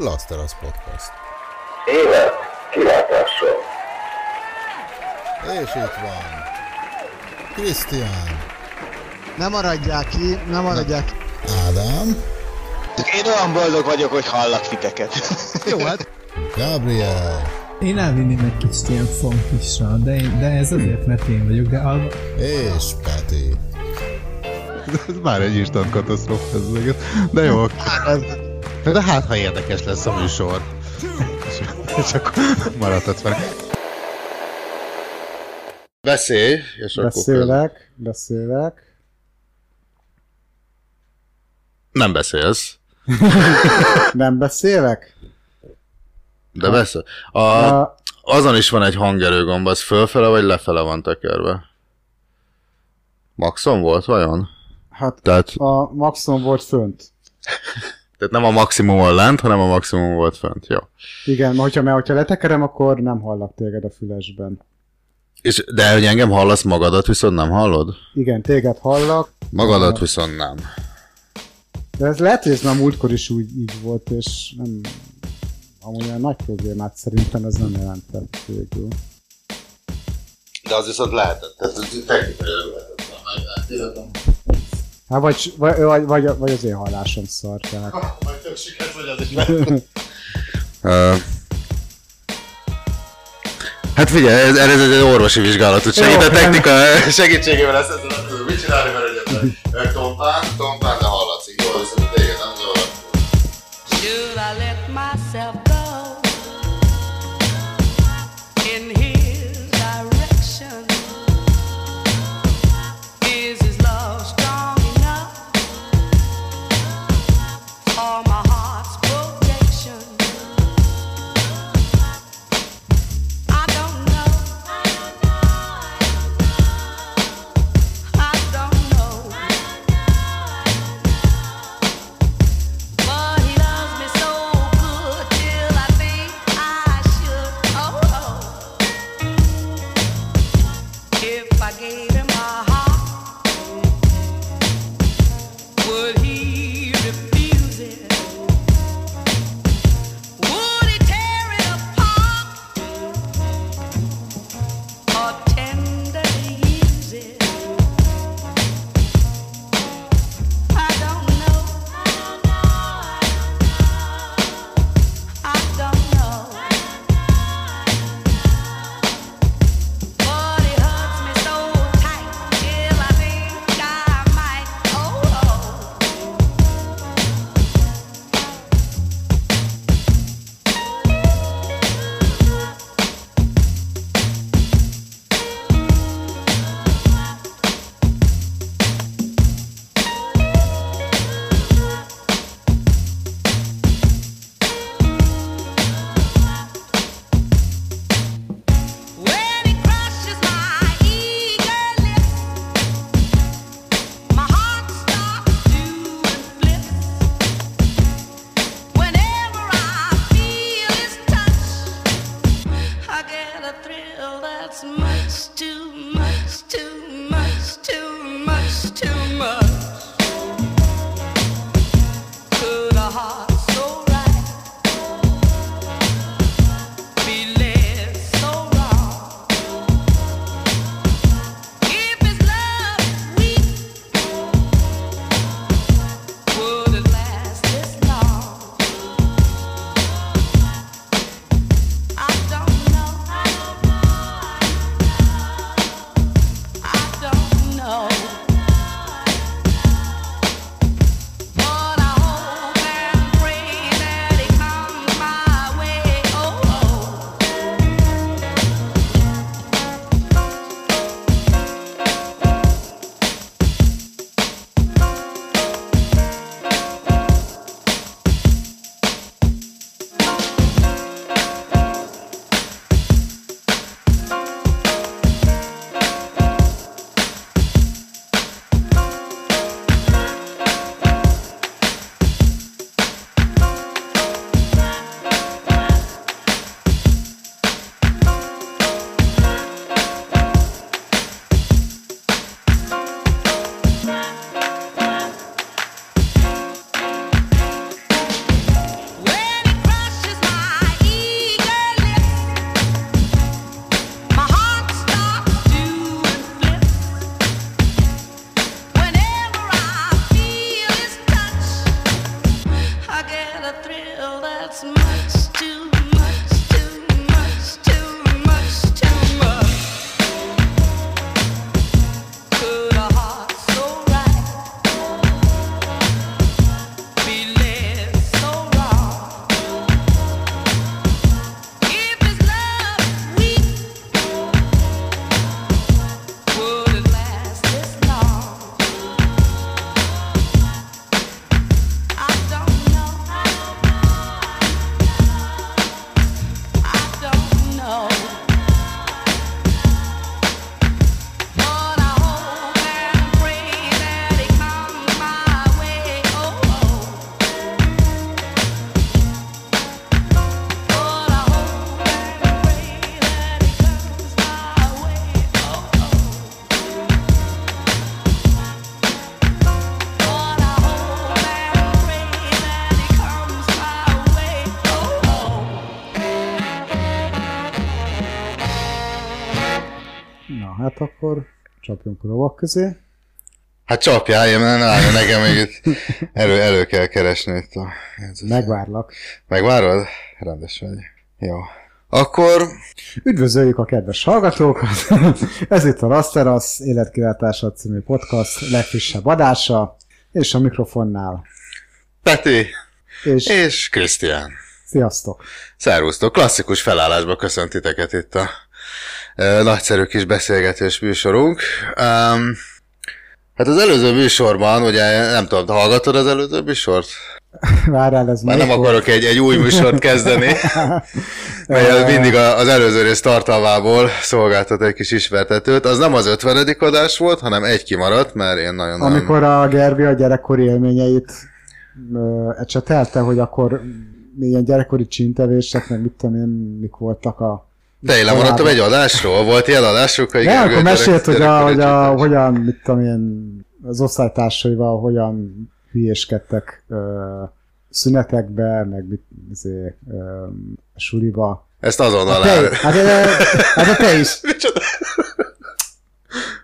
Laszteras Podcast. Élet kilátással. És itt van. Krisztián. Nem maradják ki, nem maradják ki. Ádám. Én olyan boldog vagyok, hogy hallak titeket. Jó, hát Gabriel. Én elvinném egy kicsit ilyen funkisra, de, én, de ez azért, mert én vagyok, de alva... És Peti. Ez már egy instant katasztrófa ez. De jó, de hát ha érdekes lesz a műsor. És, és akkor maradhatsz vele. Beszélj, és akkor Beszélek, beszélek. Nem beszélsz, Nem beszélek? de beszél. A, A, azon is van egy hangerőgomb, az fölfele vagy lefele van tekerve? Maxon volt vajon? hát Tehát, a maximum volt fönt. tehát nem a maximumon lent, hanem a maximum volt fönt. Jó. Igen, ma hogyha, mert hogyha letekerem, akkor nem hallak téged a fülesben. És, de hogy engem hallasz, magadat viszont nem hallod? Igen, téged hallak, Magadat viszont nem. de ez lehet, hogy ez már múltkor is úgy így volt, és nem... Amúgy olyan nagy problémát szerintem ez nem jelentett végül. De az viszont lehetett. Ez technikailag lehetett. Hát vagy, vagy, vagy, vagy, vagy az én hallásom szar, tehát. Majd tök sikert vagy az is. Hát figyelj, ez, ez egy orvosi vizsgálat, segít a Jó, technika segítségével ezt ezzel nem tudom mit csinálni, mert ugye tompán, tompán, hát akkor csapjunk a lovak közé. Hát csapjál, én nem állja nekem még itt elő, elő kell keresni itt a... Megvárlak. Megvárod? Rendes vagy. Jó. Akkor Üdvözöljük a kedves hallgatókat! Ez itt a Rasterasz életkilátása című podcast legfrissebb adása, és a mikrofonnál. Peti És és Krisztián. sziasztok! Szervusztok, klasszikus felállásba köszöntiteket itt a nagyszerű kis beszélgetés műsorunk. Um, hát az előző műsorban, ugye nem tudom, hallgatod az előző műsort? Várjál, ez Már nem volt? akarok egy, egy új műsort kezdeni, az mindig az előző rész tartalmából szolgáltat egy kis ismertetőt. Az nem az 50. adás volt, hanem egy kimaradt, mert én nagyon Amikor a Gerbi a gyerekkori élményeit ecsetelte, hogy akkor milyen gyerekkori csintevések, meg mit tudom én, mik voltak a... Te én lemaradtam egy adásról? Volt ilyen adásuk? hogy De Gergő akkor mesélt, hogy, a, hogy a, hogyan, mit tudom én, az osztálytársaival hogyan hülyéskedtek ö, szünetekbe, meg mit, izé, ö, suliba. Ezt azonnal Te, el... hát, ö, hát te is. Micsoda?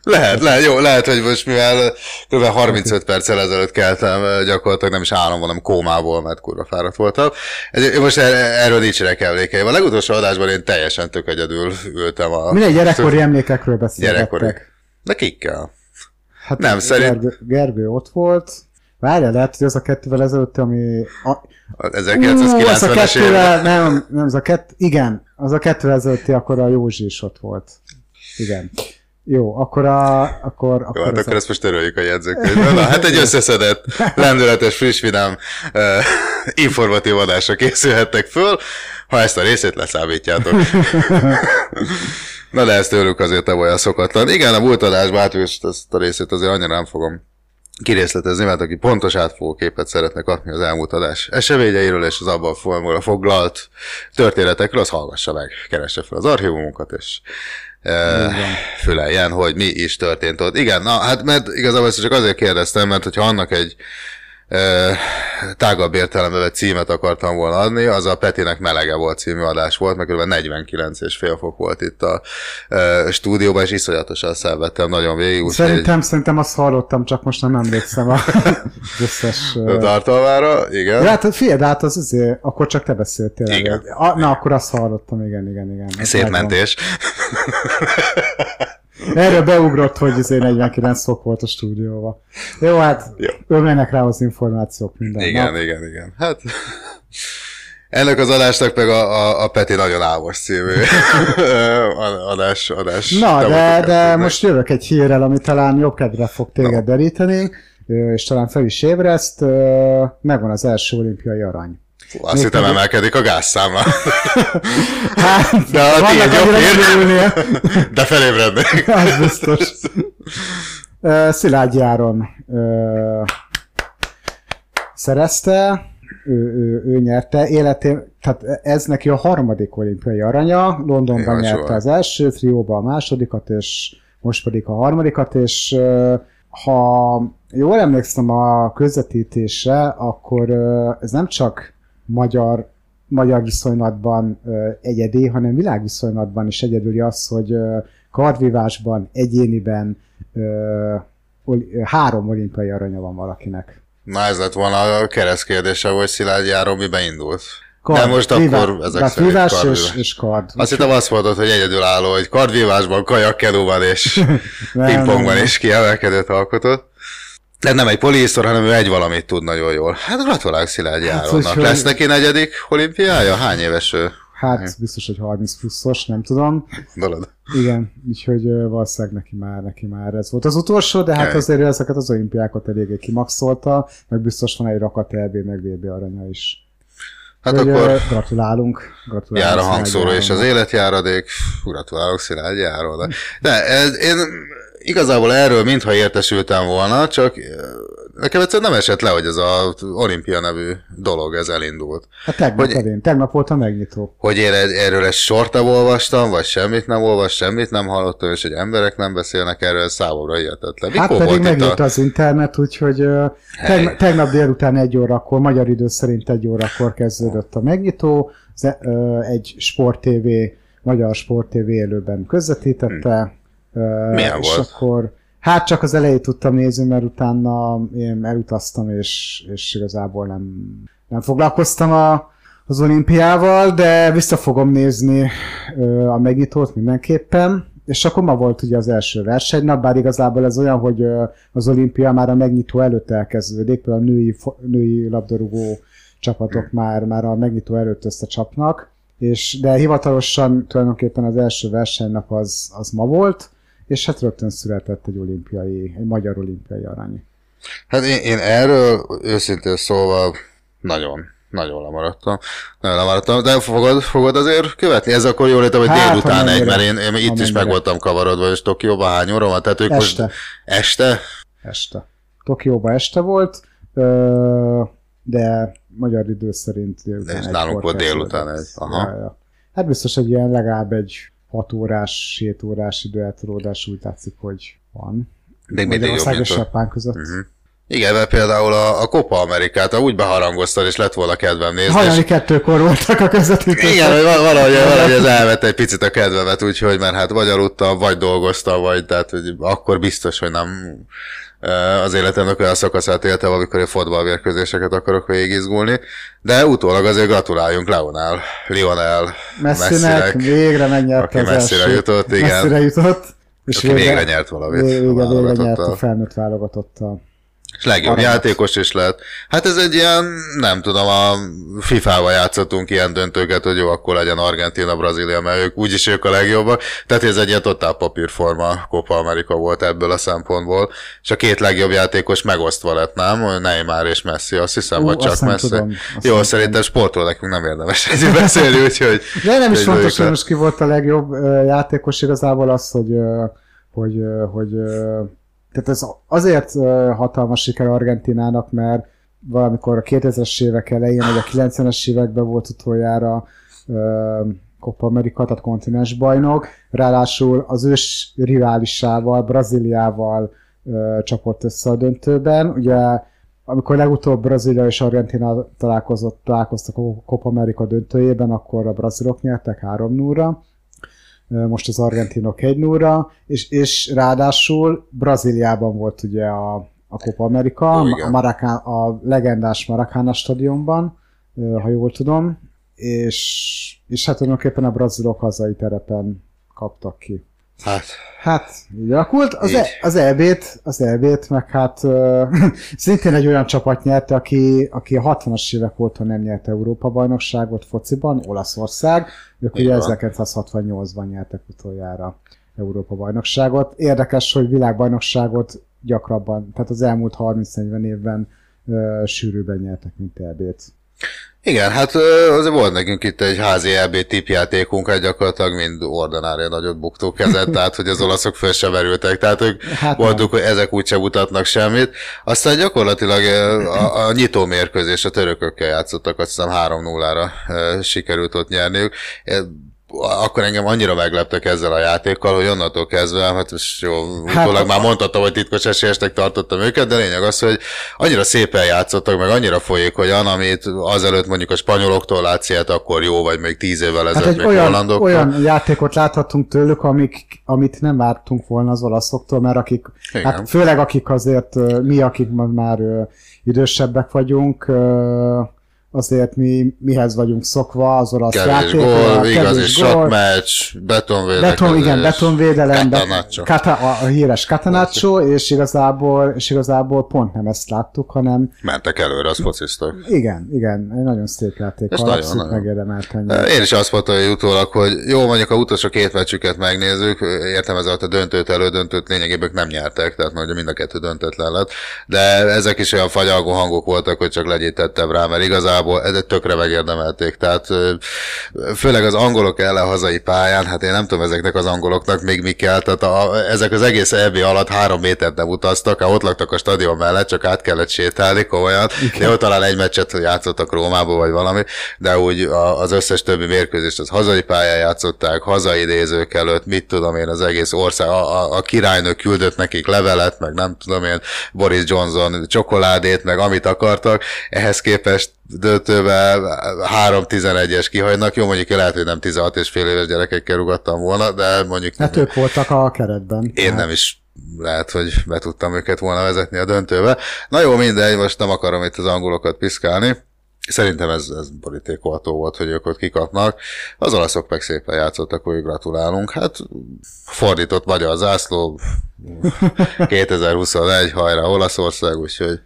Lehet, lehet, jó, lehet, hogy most mivel kb. 35 perccel ezelőtt keltem, gyakorlatilag nem is álomban, hanem kómából, mert kurva fáradt voltam. Ez, most er, erről nincsenek emlékeim. A legutolsó adásban én teljesen tök egyedül ültem a... Mindegy gyerekkori emlékekről Gyerekkori. beszélgettek. De kikkel? Hát Nem, szerint- Gergő, Gergő ott volt. Várjál, lehet, hogy az a kettővel ezelőtt, ami... A, Az Ú, az a 1990-es évben. kettővel, nem, nem, az a kett, igen, az a kettővel ezelőtti, akkor a Józsi is ott volt. Igen. Jó, akkor a... Akkor, Jó, akkor hát ez akkor ezt most töröljük a jegyzőkönyvben. Na, hát egy összeszedett, lendületes, friss, vidám, uh, informatív adásra készülhettek föl, ha ezt a részét leszámítjátok. Na de ezt tőlük azért nem olyan szokatlan. Igen, a múlt adásban hát ezt a részét azért annyira nem fogom kirészletezni, mert aki pontos átfogó képet szeretne kapni az elmúlt adás eseményeiről és az abban formula foglalt történetekről, az hallgassa meg, keresse fel az archívumunkat, és füleljen, hogy mi is történt ott. Igen, na hát mert igazából ezt csak azért kérdeztem, mert hogyha annak egy tágabb értelembe vett címet akartam volna adni, az a Petinek melege volt című adás volt, meg kb. 49 és fél fok volt itt a stúdióban, és iszonyatosan szenvedtem nagyon végig. szerintem, szerintem azt hallottam, csak most nem emlékszem a, összes... tartalmára, igen. Ja, hát figyeld, hát az azért, akkor csak te beszéltél. Igen. A, na, akkor azt hallottam, igen, igen, igen. Szép mentés. Erről beugrott, hogy azért 49 fok volt a stúdióban. Jó, hát Jó. ömlenek rá az információk minden Igen, nap. igen, igen. Hát ennek az adásnak meg a, a, a Peti nagyon álmos című adás, adás. Na, de, de most jövök egy hírrel, ami talán jobb kedvre fog téged deríteni, ö, és talán fel is ébreszt. Megvan az első olimpiai arany. Fú, Azt hittem emelkedik a gázszámla. Hát, De a tiéd vannak, jobb hír. De felébrednék. Az biztos. Szilágyi Áron szerezte, ő, ő, ő nyerte életén, tehát ez neki a harmadik olimpiai aranya, Londonban Jó, nyerte soha. az első, trióban a másodikat, és most pedig a harmadikat, és ha jól emlékszem a közvetítésre, akkor ez nem csak magyar magyar viszonylatban egyedi, hanem világviszonylatban is egyedüli az, hogy kardvívásban, egyéniben három olimpiai aranya van valakinek. Na ez lett volna a keresztkérdése, hogy Szilágyi Áron miben indult. Kard, De most vívás- akkor ezek szerint vívás kardvívás. és, és kard. Azt hittem azt mondod, hogy egyedülálló, hogy kardvívásban, kajakkelóban és pingpongban is kiemelkedőt alkotott. Nem egy poliésztor, hanem ő egy valamit tud nagyon jól. Hát gratulálok Szilágyi Hát, Áronnak. Lesz neki negyedik olimpiája? Hány éves ő? Hát biztos, hogy 30 pluszos, nem tudom. Dolod. Igen, úgyhogy valószínűleg neki már, neki már ez volt az utolsó, de hát azért ő ezeket az olimpiákat eléggé kimaxolta, meg biztos van egy rakat LB, meg VB aranya is. Hát Úgyhogy, akkor gratulálunk. gratulálunk jár a hangszóró és az életjáradék. Gratulálok Szilágyi Áronnak. De ez, én igazából erről mintha értesültem volna, csak eh, nekem egyszerűen nem esett le, hogy ez az olimpia nevű dolog, ez elindult. Hát tegnap, hogy- hogy... tegnap volt a megnyitó. Hogy én egy- erről egy sort nem olvastam, vagy semmit nem olvastam, semmit nem hallottam, és hogy emberek nem beszélnek erről, számomra hihetetlen. Mikor Hát pedig megnyitó a... az internet, úgyhogy ö, Hely. tegnap, délután egy órakor, magyar idő szerint egy órakor kezdődött a megnyitó, ö, egy Sport TV, magyar Sport TV élőben közvetítette. Ö, Milyen és volt? akkor Hát csak az elejét tudtam nézni, mert utána én elutaztam, és, és igazából nem, nem foglalkoztam a, az olimpiával, de vissza fogom nézni ö, a megnyitót mindenképpen. És akkor ma volt ugye az első versenynap, bár igazából ez olyan, hogy ö, az olimpia már a megnyitó előtt elkezdődik, például a női, női labdarúgó csapatok már, már a megnyitó előtt összecsapnak, és, de hivatalosan tulajdonképpen az első versenynap az, az ma volt, és hát rögtön született egy olimpiai, egy magyar olimpiai arany. Hát én, én erről őszintén szólva nagyon, nagyon lemaradtam. Nagyon lemaradtam, de fogod, fogod azért követni? Ez akkor jól értem, hogy Hát, délután egy, mert én, én itt is meg voltam kavarodva, és Tokióban hány óra van? Tehát ők Este. most este? Este. Tokióban este volt, de magyar idő szerint délután És nálunk volt délután egy. Aha. Ja, ja. Hát biztos egy ilyen legalább egy 6 órás, 7 órás időeltolódás úgy látszik, hogy van. Még mindig jobb, és mint a... Között. Mhm. Igen, mert például a, a Copa Amerikát, úgy beharangoztad, és lett volna kedvem nézni. és- Hajnali kettőkor voltak a közvetítések. Igen, hogy val- valahogy, valahogy ez elvette egy picit a kedvemet, úgyhogy mert hát vagy aludtam, vagy dolgoztam, vagy tehát hogy akkor biztos, hogy nem az életemnek olyan szakaszát éltem, amikor én fotballmérkőzéseket akarok végigizgulni, de utólag azért gratuláljunk Leonel, Lionel Messzinek végre megnyerte aki az messzire első. jutott, igen. Messzire jutott. És aki végre nyert valamit. Végre, végre, végre nyert a felnőtt válogatottal. És legjobb Aranyat. játékos is lett. Hát ez egy ilyen, nem tudom, a FIFA-val játszottunk ilyen döntőket, hogy jó, akkor legyen Argentina, Brazília, mert ők úgyis ők a legjobbak. Tehát ez egy ilyen totál papírforma Copa America volt ebből a szempontból. És a két legjobb játékos megosztva lett, nem? Neymar és Messi, azt hiszem, Ú, vagy csak azt Messi. tudom, azt jó, szerintem sportról nekünk nem érdemes ezért beszélni, úgyhogy... De nem is fontos, hogy most ki volt a legjobb játékos, igazából az, hogy, hogy, hogy ö, tehát ez azért hatalmas siker Argentinának, mert valamikor a 2000-es évek elején, vagy a 90-es években volt utoljára Copa America, tehát kontinens bajnok, ráadásul az ős riválisával, Brazíliával csapott össze a döntőben. Ugye amikor legutóbb Brazília és Argentina találkozott, találkoztak a Copa America döntőjében, akkor a brazilok nyertek 3 0 most az argentinok 1 0 és, és ráadásul Brazíliában volt ugye a, a Copa America, Ó, a. Maracán, a legendás Maracana stadionban, ha jól tudom, és, és hát tulajdonképpen a brazilok hazai terepen kaptak ki. Hát, Hát, így alakult. Az, Így. e, az EB-t, az EB-t, meg hát ö, szintén egy olyan csapat nyerte, aki, aki a 60-as évek óta nem nyert Európa-bajnokságot fociban, Olaszország. Ők ugye van. 1968-ban nyertek utoljára Európa-bajnokságot. Érdekes, hogy világbajnokságot gyakrabban, tehát az elmúlt 30-40 évben ö, sűrűbben nyertek, mint EB-t. Igen, hát azért volt nekünk itt egy házi EB tipjátékunk, hát gyakorlatilag mind ordinári nagyot buktuk kezet, tehát hogy az olaszok föl se verültek, tehát ők Hát voltuk, hogy ezek úgyse mutatnak semmit. Aztán gyakorlatilag a, a nyitó mérkőzés a törökökkel játszottak, azt hiszem 3-0-ra ö, sikerült ott nyerniük. Akkor engem annyira megleptek ezzel a játékkal, hogy onnantól kezdve, hát most jó, Hát utólag már mondhatom, hogy titkos esélyesnek tartottam őket, de lényeg az, hogy annyira szépen játszottak, meg annyira folyékonyan, amit azelőtt mondjuk a spanyoloktól látsz ilyet, akkor jó, vagy még tíz évvel Hát ezelőtt egy még olyan, hollandoktól. olyan játékot láthattunk tőlük, amik, amit nem vártunk volna az olaszoktól, mert akik, Igen. hát főleg akik azért, mi, akik már idősebbek vagyunk, azért mi mihez vagyunk szokva, az olasz Kevés játékra, gól, igazi kevés sok gól. meccs, betonvédekezés. Beton, igen, betonvédelem, be- Catanaccio. Kata, a, a híres Catanaccio, és igazából, és igazából pont nem ezt láttuk, hanem Mentek előre, az fociztak. igen, igen, egy nagyon szép játék, van, nagyon, nagyon. megérdemelten. Én is azt mondtam hogy utólag, hogy jó, mondjuk a utolsó két meccsüket megnézzük, értem ez alatt a döntőt, elődöntőt lényegében nem nyertek, tehát majd mind a kettő döntetlen lett, de ezek is olyan fagyalgó hangok voltak, hogy csak legyítettem rá, mert igazából ez tökre megérdemelték, tehát főleg az angolok ellen hazai pályán, hát én nem tudom ezeknek az angoloknak még mi kell, tehát a, ezek az egész EB alatt három métert nem utaztak, hát ott laktak a stadion mellett, csak át kellett sétálni komolyan, de ott talán egy meccset játszottak Rómába vagy valami, de úgy az összes többi mérkőzést az hazai pályán játszották, hazai nézők előtt, mit tudom én, az egész ország, a, a, a királynő küldött nekik levelet, meg nem tudom én, Boris Johnson csokoládét, meg amit akartak, ehhez képest döntőbe 3-11-es kihagynak, jó mondjuk lehet, hogy nem 16 és fél éves gyerekekkel rugattam volna, de mondjuk Hát ők voltak a keretben. én nem is lehet, hogy be tudtam őket volna vezetni a döntőbe. Na jó, mindegy, most nem akarom itt az angolokat piszkálni. Szerintem ez, ez borítékolható volt, hogy ők ott kikapnak. Az olaszok meg szépen játszottak, hogy gratulálunk. Hát fordított magyar zászló, 2021, hajrá Olaszország, úgyhogy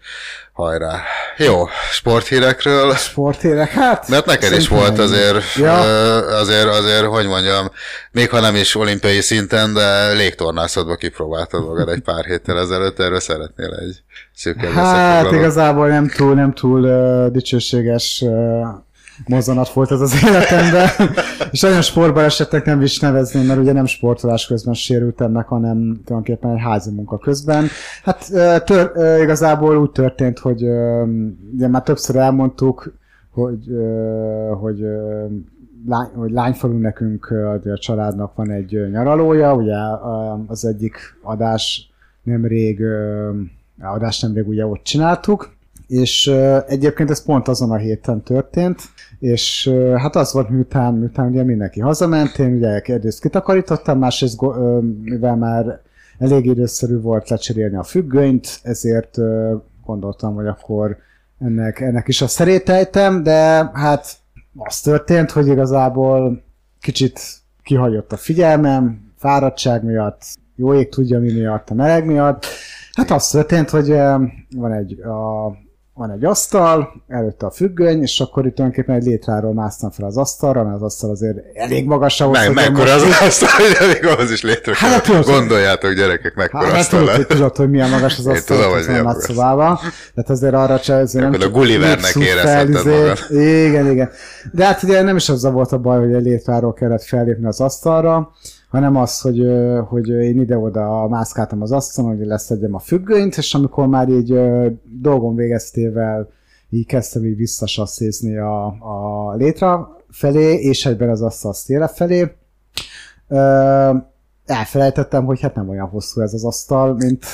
hajrá. Jó, sporthírekről. Sporthírek, hát... Mert neked is volt azért, Ja. azért, azért, hogy mondjam, még ha nem is olimpiai szinten, de légtornászatba kipróbáltad magad egy pár héttel ezelőtt, erről szeretnél egy szűkebb Hát igazából nem túl, nem túl uh, dicsőséges uh, mozzanat volt ez az életemben, és olyan sportbalesetnek nem is nevezném, mert ugye nem sportolás közben sérültem meg, hanem tulajdonképpen egy házi munka közben. Hát tör, igazából úgy történt, hogy ugye már többször elmondtuk, hogy, hogy lány, hogy lányfalu nekünk a családnak van egy nyaralója, ugye az egyik adás nemrég adást nemrég ugye ott csináltuk, és egyébként ez pont azon a héten történt, és hát az volt, miután, miután ugye mindenki hazament, én ugye egyrészt kitakarítottam, másrészt mivel már elég időszerű volt lecserélni a függönyt, ezért gondoltam, hogy akkor ennek, ennek is a szerét ejtem, de hát az történt, hogy igazából kicsit kihagyott a figyelmem, fáradtság miatt, jó ég tudja mi miatt, a meleg miatt. Hát az történt, hogy van egy, a, van egy asztal, előtte a függöny, és akkor itt tulajdonképpen egy létráról másztam fel az asztalra, mert az asztal azért elég magas ahhoz, Meg, mekkora most- az asztal, hogy még ahhoz is létre Hát, kell. tudod, Gondoljátok, gyerekek, mekkora Hát, hát asztal tudod, lett. tudod, hogy milyen magas az asztal, tudom, hogy milyen magas. szobában. Tehát azért arra csak azért nem a Gullivernek érezheted izé- magad. Igen, igen. De hát ugye nem is azzal volt a baj, hogy egy létráról kellett fellépni az asztalra, hanem az, hogy, hogy én ide-oda mászkáltam az asztalon, hogy leszedjem a függönyt, és amikor már így ö, dolgom végeztével így kezdtem így visszasasszézni a, a létra felé, és egyben az asztal széle felé. Elfelejtettem, hogy hát nem olyan hosszú ez az asztal, mint,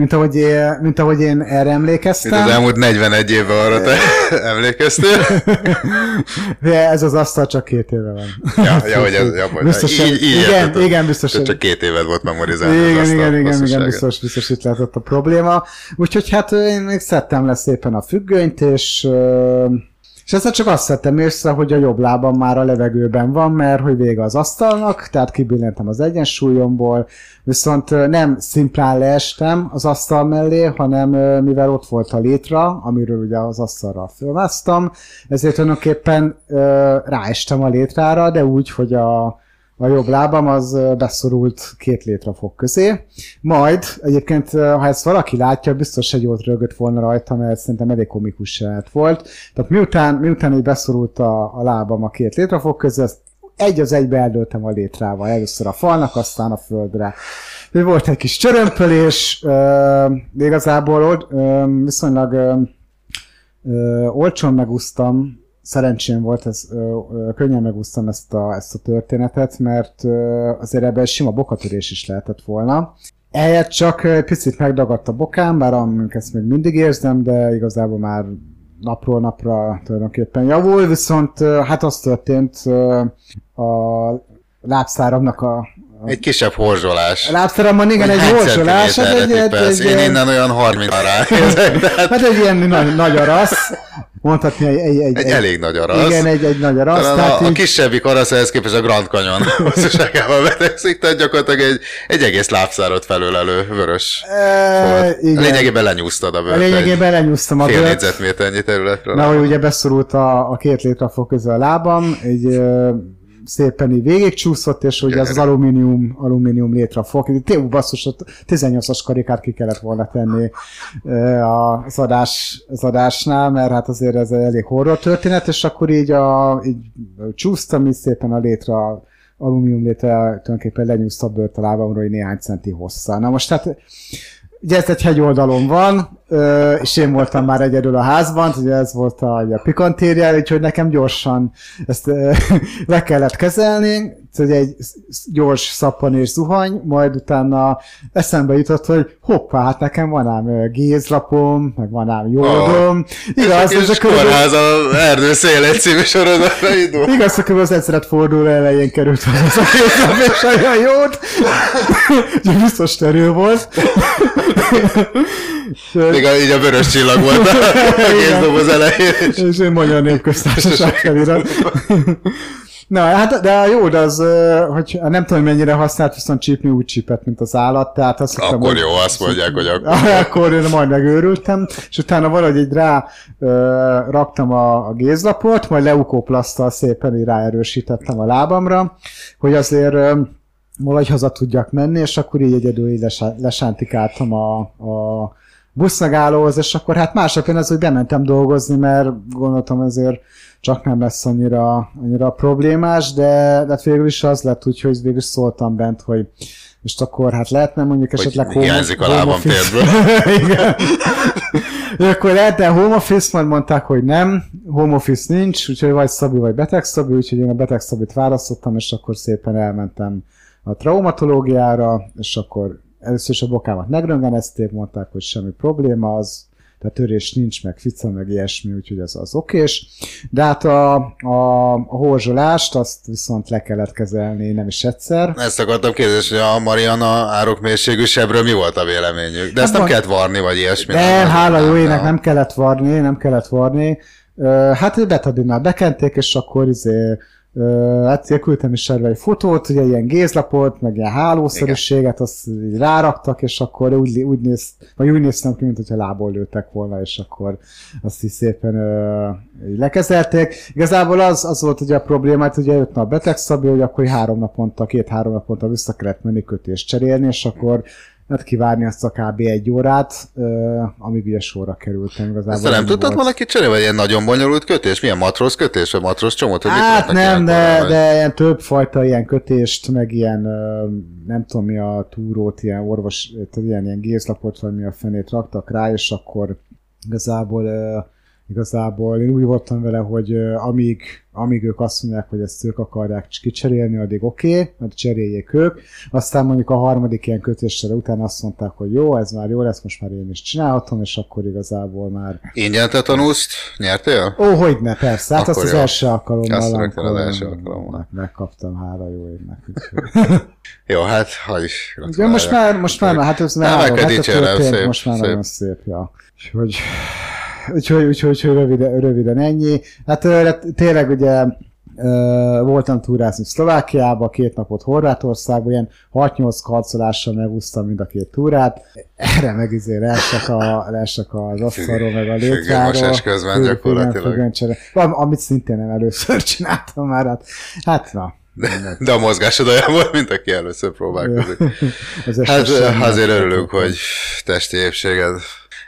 mint, ahogy, én, mint ahogy én erre emlékeztem. az elmúlt 41 évben arra te emlékeztél? De ez az asztal csak két éve van. Ja, ja, hogy ez, ja, Biztosan, így, így igen, értettem. igen, biztos. Csak két évet volt memorizálni az Igen, asztal igen, igen, igen, biztos, biztos itt lehetett a probléma. Úgyhogy hát én még szedtem le szépen a függönyt, és, és ezzel csak azt szedtem észre, hogy a jobb lábam már a levegőben van, mert hogy vége az asztalnak, tehát kibillentem az egyensúlyomból, viszont nem szimplán leestem az asztal mellé, hanem mivel ott volt a létra, amiről ugye az asztalra fölmásztam, ezért tulajdonképpen ráestem a létrára, de úgy, hogy a, a jobb lábam az beszorult két létrafok közé. Majd egyébként, ha ezt valaki látja, biztos egy jót rögött volna rajta, mert szerintem elég komikus jelenet volt. Tehát miután, miután így beszorult a, a lábam a két létrafok közé, ezt egy az egybe eldöltem a létrával. Először a falnak, aztán a földre. Volt egy kis csörömpölés, de igazából ö, viszonylag ö, olcsón megúsztam, szerencsém volt, ez, ö, ö, könnyen megúsztam ezt a, ezt a történetet, mert ö, azért ebben sima bokatörés is lehetett volna. Ehelyett csak egy picit megdagadt a bokám, bár amink ezt még mindig érzem, de igazából már napról napra tulajdonképpen javul, viszont hát az történt a lábszáramnak a, a Egy kisebb horzsolás. a lábszáramban igen, egy horzsolás, hát egy, egy, tippelsz? egy, Én egy, innen olyan 30 rá nézek, de hát Hát egy ilyen nagy, nagy arasz. Mondhatni egy, egy, egy, Egy elég nagy arasz. Igen, egy, egy nagy arasz. Talán tehát a, a így- kisebbik arasz ehhez képest a Grand Canyon hosszúságával vetekszik, tehát gyakorlatilag egy, egy egész lábszárot felölelő vörös E, igen. Lényegében lenyúztad a A bőrt. lényegében lenyúztam a Fél bőrt. négyzetméternyi területről. Na, hogy ugye beszorult a, a két létrafog közül a lábam, egy szépen így végigcsúszott, és ugye az, az alumínium, alumínium létrafog. Tényleg basszus, ott 18-as karikát ki kellett volna tenni az, adás, az adásnál, mert hát azért ez elég horror történet, és akkor így, a, így csúsztam, így szépen a létre alumínium létre tulajdonképpen lenyúzta a bőrt a lábamról, hogy néhány centi hosszá. Na most hát Ugye ez egy hegyoldalon van, és én voltam már egyedül a házban, ugye ez volt a, a pikantériá, úgyhogy nekem gyorsan ezt le kellett kezelni, hogy egy gyors szappan és zuhany, majd utána eszembe jutott, hogy hoppá, hát nekem van ám gézlapom, meg van ám jódom. Igaz, ez a körülbelül, kórház a erdő szélén című sorozatra indul. igaz, hogy az egyszerűen forduló elején került az a gézlap, és olyan jót, ugye biztos terül volt. Még a, így a vörös csillag volt a, a gézdoboz elején. És én magyar népköztársaság felirat. Na, hát, de a jód az, hogy nem tudom, mennyire használt, viszont csípni úgy csípett, mint az állat, tehát azt hittem, Akkor hogy- jó, azt mondják, hogy akkor. akkor én majd megőrültem, és utána valahogy így rá ö, raktam a, a gézlapot, majd leukóplasztal szépen így ráerősítettem a lábamra, hogy azért valahogy haza tudjak menni, és akkor így egyedül így lesá- lesántikáltam a, a buszmegállóhoz, és akkor hát másnap én az, hogy bementem dolgozni, mert gondoltam azért csak nem lesz annyira, annyira problémás, de, de végül is az lett úgy, hogy végül is szóltam bent, hogy most akkor hát lehetne mondjuk Hogy esetleg hiányzik a lábam térből. Igen. Akkor lehetne home office, majd mondták, hogy nem, home office nincs, úgyhogy vagy Szabi, vagy beteg Szabi, úgyhogy én a beteg Szabit választottam, és akkor szépen elmentem a traumatológiára, és akkor először is a bokámat megröngenezték, mondták, hogy semmi probléma, az tehát törés nincs, meg fica, meg ilyesmi, úgyhogy ez az okés. De hát a, a, a horzsolást azt viszont le kellett kezelni nem is egyszer. Ezt akartam kérdezni, hogy a Mariana árokmérségű sebről mi volt a véleményük? De ezt nem van- kellett varni, vagy ilyesmi. Nem, hála jó ének, nem. nem kellett varni, nem kellett varni. Hát betadinnal bekenték, és akkor izé, hát küldtem is erre egy fotót, ugye ilyen gézlapot, meg ilyen hálószerűséget, azt így ráraktak, és akkor úgy, úgy, néz, vagy úgy néztem ki, mint hogyha lából lőttek volna, és akkor azt is szépen ö, lekezelték. Igazából az, az volt ugye a problémát, ugye jött a beteg hogy akkor három naponta, két-három naponta vissza kellett menni kötést cserélni, és akkor hát kivárni azt a kb. egy órát, ö, amíg ugye sorra kerültem. Igazából Ezt nem tudtad volt. valaki cserélni, vagy ilyen nagyon bonyolult kötés? Milyen matróz kötés, vagy matróz csomót? Hogy Hát nem, de, de ilyen több fajta ilyen kötést, meg ilyen, nem tudom mi a túrót, ilyen orvos, tehát ilyen, ilyen gézlapot, vagy mi a fenét raktak rá, és akkor igazából ö, igazából én úgy voltam vele, hogy amíg, amíg ők azt mondják, hogy ezt ők akarják kicserélni, addig oké, okay, mert cseréljék ők. Aztán mondjuk a harmadik ilyen kötéssel után azt mondták, hogy jó, ez már jó lesz, most már én is csinálhatom, és akkor igazából már Ingyen te tanulsz? Nyertél? Ó, hogy ne, persze. Hát Akkor azt az jó. első alkalommal. Azt az első alkalommal. meg- Megkaptam, hála jó úgyhogy- Jó, hát hagy is. Ugye most már, most már, hát ez már Nem, meg három kell hete dicsérnem, történt, szép, most már szép. nagyon szép, ja. Úgyhogy, úgyhogy, úgyhogy, úgyhogy röviden, röviden ennyi. Hát hát tényleg ugye voltam túrázni Szlovákiába, két napot Horvátországba, ilyen 6-8 karcolással megúsztam mind a két túrát. Erre meg izé leesek, a, leesek az asztalról, meg a létráról. Közben gyakorlatilag. Amit szintén nem először csináltam már, hát, hát na. De, de a mozgásod olyan volt, mint aki először próbálkozik. Ez Hát azért örülünk, hogy testi épséged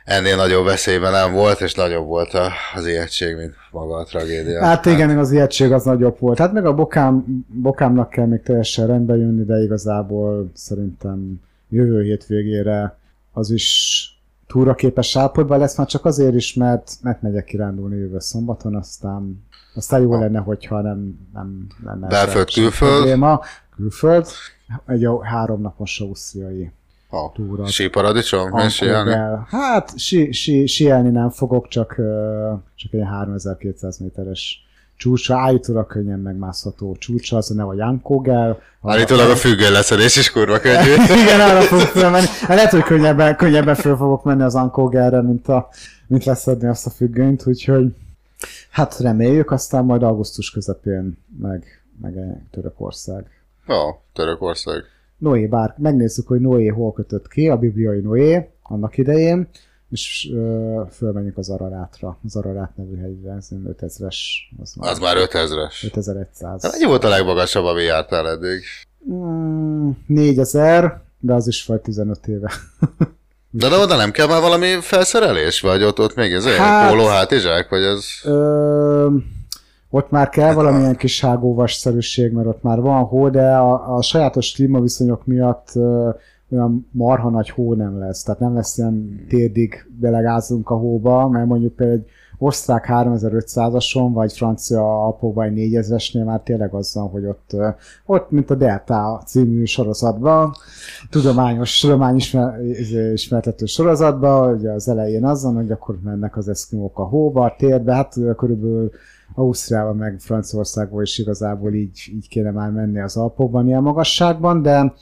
ennél nagyobb veszélyben nem volt, és nagyobb volt az ijegység, mint maga a tragédia. Hát igen, az ijegység az nagyobb volt. Hát meg a bokám, bokámnak kell még teljesen rendbe jönni, de igazából szerintem jövő hét végére az is túraképes állapotban lesz, már csak azért is, mert, mert megyek kirándulni jövő szombaton, aztán, aztán jó lenne, hogyha nem, nem lenne Belföld, külföld? Probléma. Külföld, egy háromnapos ausztriai Ha, túra. síparadicsom? Vancouver. Hát sí, sí, síelni nem fogok, csak, csak egy 3200 méteres csúcsra, állítólag könnyen megmászható csúcsra, az a neve a Jankogel. Állítólag a függő leszedés is kurva könnyű. Igen, arra fogok fölmenni. Hát lehet, hogy könnyebben, könnyebben föl fogok menni az Ankogelre, mint, a, mint leszedni azt a függönyt, úgyhogy Hát reméljük, aztán majd augusztus közepén meg, meg Törökország. Jó, Törökország. Noé, bár megnézzük, hogy Noé hol kötött ki, a bibliai Noé annak idején, és ö, fölmenjünk az Ararátra, az Ararát nevű hegyre, ez olyan 5000-es, az már Az már 5000-es. 5100. Mennyi volt a legmagasabb, ami jártál eddig? Mm, 4000, de az is vagy 15 éve. De, de oda nem kell már valami felszerelés? Vagy ott, ott még ez. Hát- póló hátizsák? Vagy ez... Ö, ott már kell valamilyen kis hágóvasszerűség, mert ott már van hó, de a, a sajátos klímaviszonyok miatt ö, olyan marha nagy hó nem lesz. Tehát nem lesz ilyen térdig belegázunk a hóba, mert mondjuk például egy osztrák 3500-ason, vagy francia alpokban egy 4000-esnél már tényleg az van, hogy ott, ott mint a Delta című sorozatban, tudományos, tudományismer, ismertető sorozatban, ugye az elején az van, hogy akkor mennek az eszkimók a hóba, a térbe, hát körülbelül Ausztriában meg Franciaországban is igazából így, így kéne már menni az Alpokban ilyen magasságban, de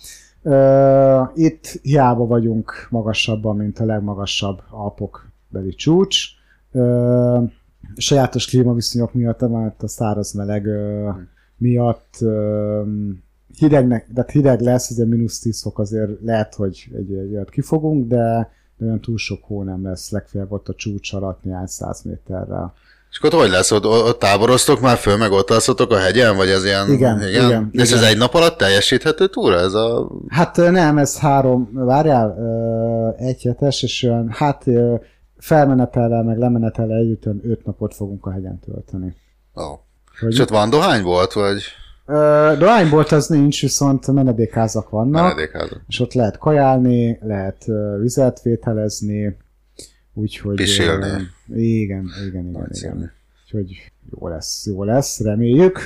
uh, itt hiába vagyunk magasabban, mint a legmagasabb Alpok beli csúcs. Uh, sajátos klímaviszonyok miatt, mert a száraz meleg uh, miatt uh, hidegnek, de hideg lesz, ugye mínusz 10 fok azért lehet, hogy egy, egy olyat kifogunk, de olyan túl sok hó nem lesz, legfeljebb ott a csúcs alatt néhány száz méterrel. És akkor hogy lesz? Ott, ott táboroztok már föl, meg ott alszotok a hegyen? Vagy ez ilyen... Igen, igen, És igen. ez egy nap alatt teljesíthető túra? Ez a... Hát nem, ez három, várjál, egy hetes, és olyan, hát felmenetellel, meg lemenetellel együtt öt napot fogunk a hegyen tölteni. Ó. Hogy, És ott van dohány volt, vagy ö, dohánybolt az nincs, viszont menedékházak vannak, menedékházak? és ott lehet kajálni, lehet vizet vételezni, úgyhogy... Pisilni. Igen, igen, igen, Nagyszerű. igen. Úgyhogy jó lesz, jó lesz, reméljük.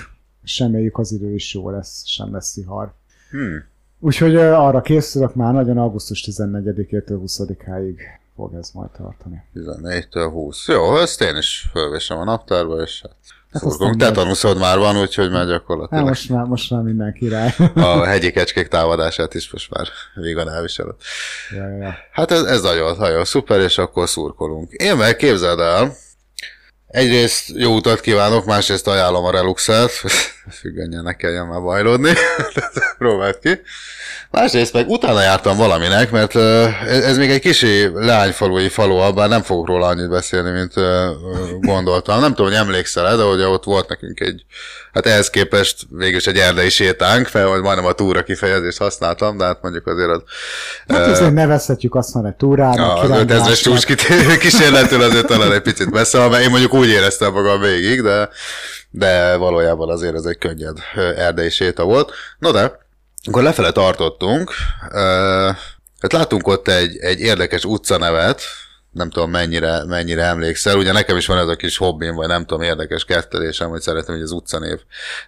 És reméljük az idő is jó lesz, sem lesz szihar. Hmm. Úgyhogy arra készülök már nagyon augusztus 14-től 20-áig fog ez majd tartani. 14-től 20. Jó, ezt én is fölvésem a naptárba, és hát szurkolunk. aztán Te tanuszod már van, úgyhogy már Hát gyakorlatilag most már, most már minden király. a hegyi kecskék támadását is most már vígan elviseled. ja, ja, ja. Hát ez, ez nagyon, nagyon szuper, és akkor szurkolunk. Én meg képzeld el, egyrészt jó utat kívánok, másrészt ajánlom a Reluxet, függönyen ne kelljen már bajlódni, próbáld ki. Másrészt meg utána jártam valaminek, mert ö, ez, még egy kisi leányfalui falu, bár nem fogok róla annyit beszélni, mint gondoltam. Nem tudom, hogy emlékszel de ugye ott volt nekünk egy, hát ehhez képest végülis egy erdei sétánk, fel, hogy majdnem a túra kifejezést használtam, de hát mondjuk azért az Hát azért nevezhetjük azt már egy túrának, az 5000-es csúcs kísérletől azért talán egy picit messze, mert én mondjuk úgy éreztem magam végig, de, de valójában azért ez egy könnyed erdei séta volt. No de, akkor lefele tartottunk, hát láttunk ott egy, egy érdekes utcanevet, nem tudom mennyire, mennyire emlékszel, ugye nekem is van ez a kis hobbim, vagy nem tudom, érdekes kettelésem, hogy szeretem, hogy az utcanév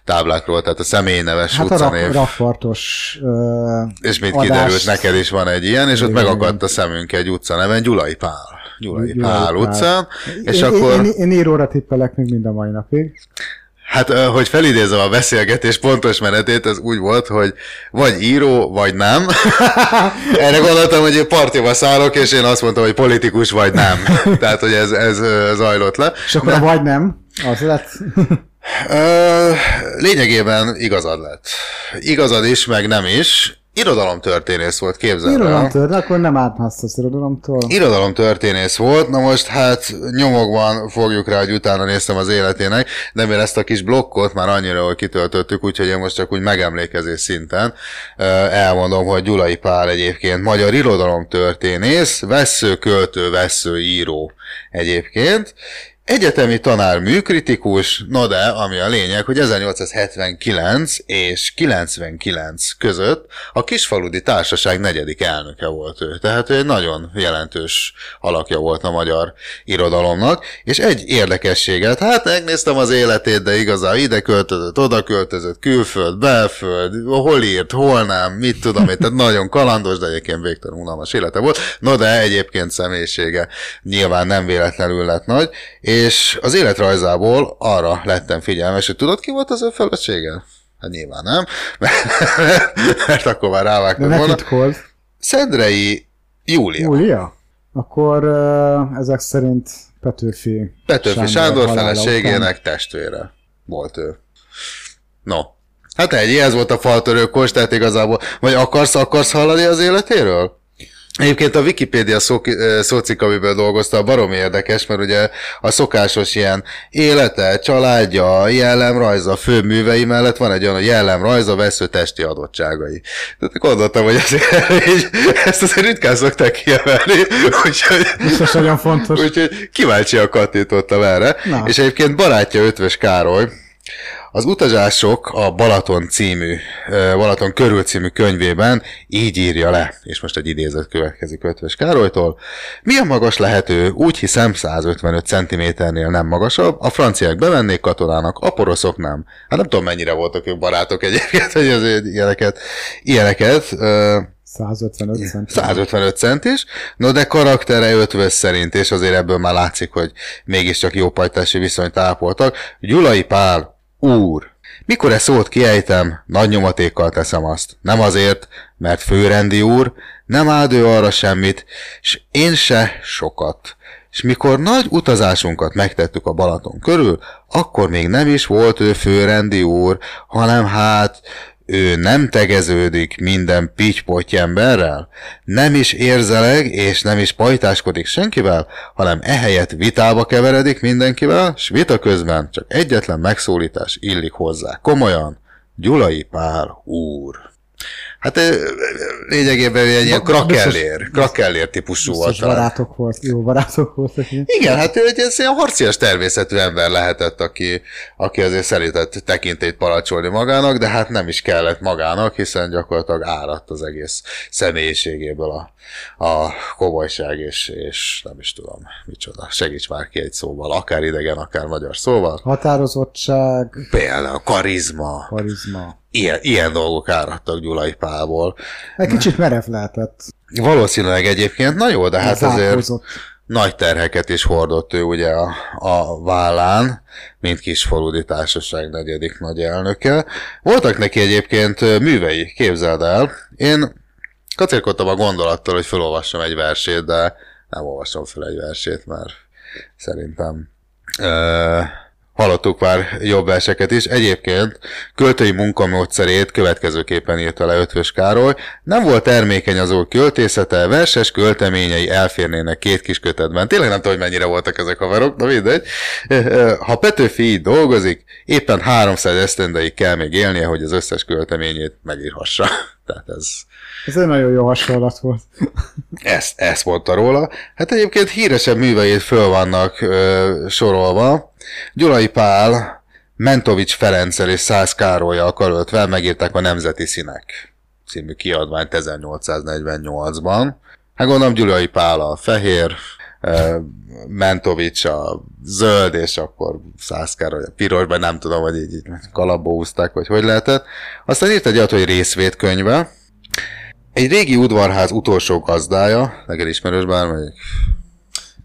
táblákról, tehát a személyneves Hát a utcanév. rak, rakpartos ö, És mint adást- kiderült, neked is van egy ilyen, és ott Igen, megakadt a szemünk egy utca neven, Gyulai Pál. Gyulai Gyulai Pál Pál. utcán, és én, akkor, Én, én, én íróra tippelek még mind a mai napig. Hát hogy felidézem a beszélgetés pontos menetét, ez úgy volt, hogy vagy író, vagy nem. Erre gondoltam, hogy én partiba szállok, és én azt mondtam, hogy politikus, vagy nem. Tehát, hogy ez, ez zajlott le. És akkor a vagy nem, az lett. Lényegében igazad lett. Igazad is, meg nem is. Irodalomtörténész volt, képzeld de akkor nem átmászsz az irodalomtól. Irodalomtörténész volt, na most hát nyomokban fogjuk rá, hogy utána néztem az életének, de mivel ezt a kis blokkot már annyira, hogy kitöltöttük, úgyhogy én most csak úgy megemlékezés szinten elmondom, hogy Gyulai Pál egyébként magyar irodalomtörténész, vesző, költő, vesző, író egyébként, Egyetemi tanár műkritikus, no de, ami a lényeg, hogy 1879 és 99 között a Kisfaludi Társaság negyedik elnöke volt ő. Tehát ő egy nagyon jelentős alakja volt a magyar irodalomnak, és egy érdekességet, hát megnéztem az életét, de igazán ide költözött, oda költözött, külföld, belföld, hol írt, hol nem, mit tudom én, tehát nagyon kalandos, de egyébként végtelen unalmas élete volt. No de egyébként személyisége nyilván nem véletlenül lett nagy, és az életrajzából arra lettem figyelmes, hogy tudod ki volt az ő felesége? Hát nyilván nem, mert, mert akkor már rávágtam volna. titkold. Szendrei Júlia. Júlia? Akkor uh, ezek szerint Petőfi, Petőfi Sándor, halála feleségének testvére volt ő. No. Hát egy, ez volt a faltörőkos, tehát igazából, vagy akarsz, akarsz hallani az életéről? Egyébként a Wikipédia szó, szócik, amiből dolgozta, baromi érdekes, mert ugye a szokásos ilyen élete, családja, jellemrajza, fő művei mellett van egy olyan, hogy jellemrajza, vesző testi adottságai. Tehát gondoltam, hogy azért így, ezt azért ritkán szokták kiemelni, úgyhogy, Biztos nagyon fontos. úgyhogy kíváncsian kattintottam erre. Na. És egyébként barátja Ötvös Károly, az utazások a Balaton című, Balaton körül című könyvében így írja le, és most egy idézet következik Ötvös Károlytól. Milyen magas lehető? Úgy hiszem 155 cm-nél nem magasabb, a franciák bevennék katonának, a poroszok nem. Hát nem tudom mennyire voltak ők barátok egyébként, hogy azért ilyeneket, ilyeneket ö, 155 cent. 155 centis, no de karaktere ötvös szerint, és azért ebből már látszik, hogy mégiscsak jó pajtási viszonyt ápoltak. Gyulai Pál, úr. Mikor ezt szót kiejtem, nagy nyomatékkal teszem azt. Nem azért, mert főrendi úr, nem áld ő arra semmit, s én se sokat. És mikor nagy utazásunkat megtettük a Balaton körül, akkor még nem is volt ő főrendi úr, hanem hát ő nem tegeződik minden pitypoty emberrel, nem is érzeleg és nem is pajtáskodik senkivel, hanem ehelyett vitába keveredik mindenkivel, s vita közben csak egyetlen megszólítás illik hozzá. Komolyan, Gyulai Pál úr. Hát lényegében egy ilyen krakellér, krakellér típusú volt. Biztos barátok volt, jó barátok voltak. Igen, hát ő egy ilyen harcias természetű ember lehetett, aki, aki azért szeretett tekintélyt palacsolni magának, de hát nem is kellett magának, hiszen gyakorlatilag áradt az egész személyiségéből a, a komolyság, és, és nem is tudom, micsoda. Segíts már ki egy szóval, akár idegen, akár magyar szóval. Határozottság, Például karizma, karizma. Ilyen, ilyen dolgok áradtak Gyulai Pálból. Egy kicsit merev lehetett. Valószínűleg egyébként, na jó, de hát azért... Nagy terheket is hordott ő ugye a, a vállán, mint kisfaludi társaság negyedik nagy elnöke. Voltak neki egyébként művei, képzeld el. Én kacérkodtam a gondolattal, hogy felolvassam egy versét, de nem olvasom fel egy versét, mert szerintem ö, hallottuk már jobb verseket is. Egyébként költői munkamódszerét következőképpen írta le Ötvös Károly. Nem volt termékeny az úr költészete, verses költeményei elférnének két kis kötetben. Tényleg nem tudom, hogy mennyire voltak ezek a haverok, de mindegy. Ha Petőfi így dolgozik, éppen 300 esztendeig kell még élnie, hogy az összes költeményét megírhassa. Tehát ez, Ez egy nagyon jó hasonlat volt. ezt, ezt mondta róla. Hát egyébként híresebb műveit föl vannak ö, sorolva. Gyulai Pál, Mentovics Ferenccel és Szász Károlyjal karöltve megírták a Nemzeti Színek című kiadványt 1848-ban. Hát gondolom Gyulai Pál a fehér, Mentovics a zöld, és akkor Szász Károly a pirosban, nem tudom, hogy így, így kalapba húzták, vagy hogy lehetett. Aztán írt egy olyat, hogy részvétkönyve, egy régi udvarház utolsó gazdája, neked ismerős bármelyik?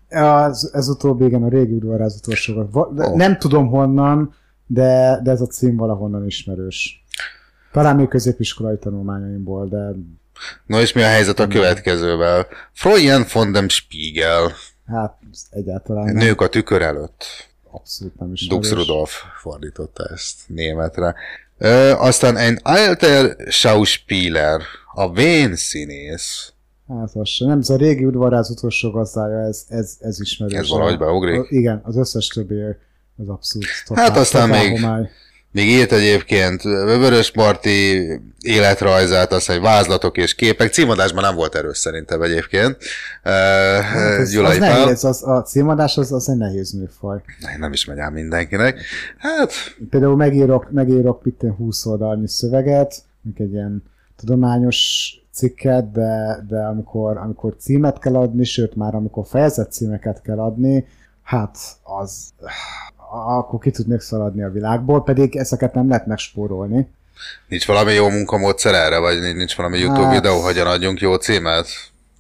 Az, ez utóbbi, igen, a régi udvarház utolsó. De Ó. Nem tudom honnan, de, de ez a cím valahonnan ismerős. Talán még középiskolai tanulmányaimból, de No és mi a helyzet a következővel? Freuen von dem Spiegel, hát egyáltalán nem. nők a tükör előtt. Abszolút nem is. Dux Rudolf fordította ezt németre. Ö, aztán egy alter Schauspieler, a vén színész. Hát az sem. Nem, ez a régi udvarház utolsó gazdája, ez, ez, ez ismerős. Ez valahogy beugrik? Igen, az összes többi az abszolút Hát aztán totál még- homály. Még írt egyébként Vörös Marti életrajzát, aztán egy vázlatok és képek. Címadásban nem volt erős szerintem egyébként. Hát ez, az Pál. nehéz, az, a címadás az, az egy nehéz műfaj. Nem is megy ám mindenkinek. Hát, Például megírok, megírok én 20 oldalnyi szöveget, mint egy ilyen tudományos cikket, de, de amikor, amikor címet kell adni, sőt már amikor fejezett címeket kell adni, hát az akkor ki tudnék szaladni a világból, pedig ezeket nem lehet megspórolni. nincs valami jó munkamódszer erre, vagy nincs valami YouTube Hát- videó, hogyan adjunk jó címet?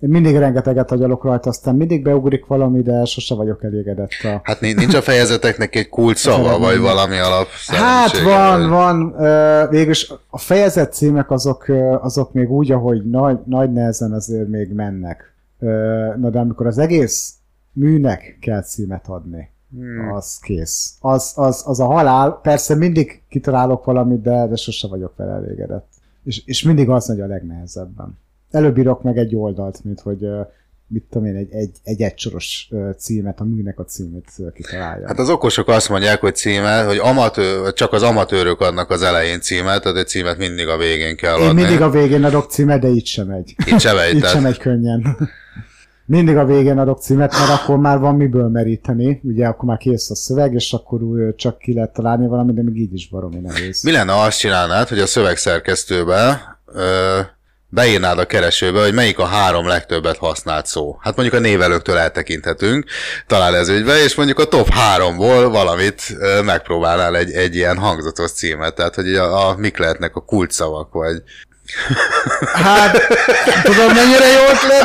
Én mindig rengeteget agyalok rajta, aztán mindig beugrik valami, de sose vagyok elégedett a... Hát ni- nincs a fejezeteknek egy kult szava, vagy valami alap Hát van, vagy- van. Végülis a fejezett címek azok, azok még úgy, ahogy nagy, nagy nehezen azért még mennek. Na de amikor az egész műnek kell címet adni. Az kész. Az, az, az a halál. Persze mindig kitalálok valamit, de, de sose vagyok vele elégedett. És, és mindig az megy a legnehezebben. Előbb írok meg egy oldalt, mint hogy mit tudom én, egy, egy, egy egysoros címet, a műnek a címét ö, kitalálja. Hát az okosok azt mondják, hogy címet, hogy amatőr, csak az amatőrök adnak az elején címet, tehát egy címet mindig a végén kell Én adni. mindig a végén adok címet, de így sem megy. Itt se megy, így tehát- sem megy könnyen. Mindig a végén adok címet, mert akkor már van miből meríteni, ugye akkor már kész a szöveg, és akkor úgy csak ki lehet találni valamit, de még így is baromi nehéz. Mi lenne, ha azt csinálnád, hogy a szövegszerkesztőbe ö, beírnád a keresőbe, hogy melyik a három legtöbbet használt szó. Hát mondjuk a névelőktől eltekinthetünk, talán ez ügybe, és mondjuk a top háromból valamit megpróbálnál egy, egy ilyen hangzatos címet, tehát hogy a, a mik lehetnek a kulcsszavak, vagy Hát, tudom mennyire jó ötlet?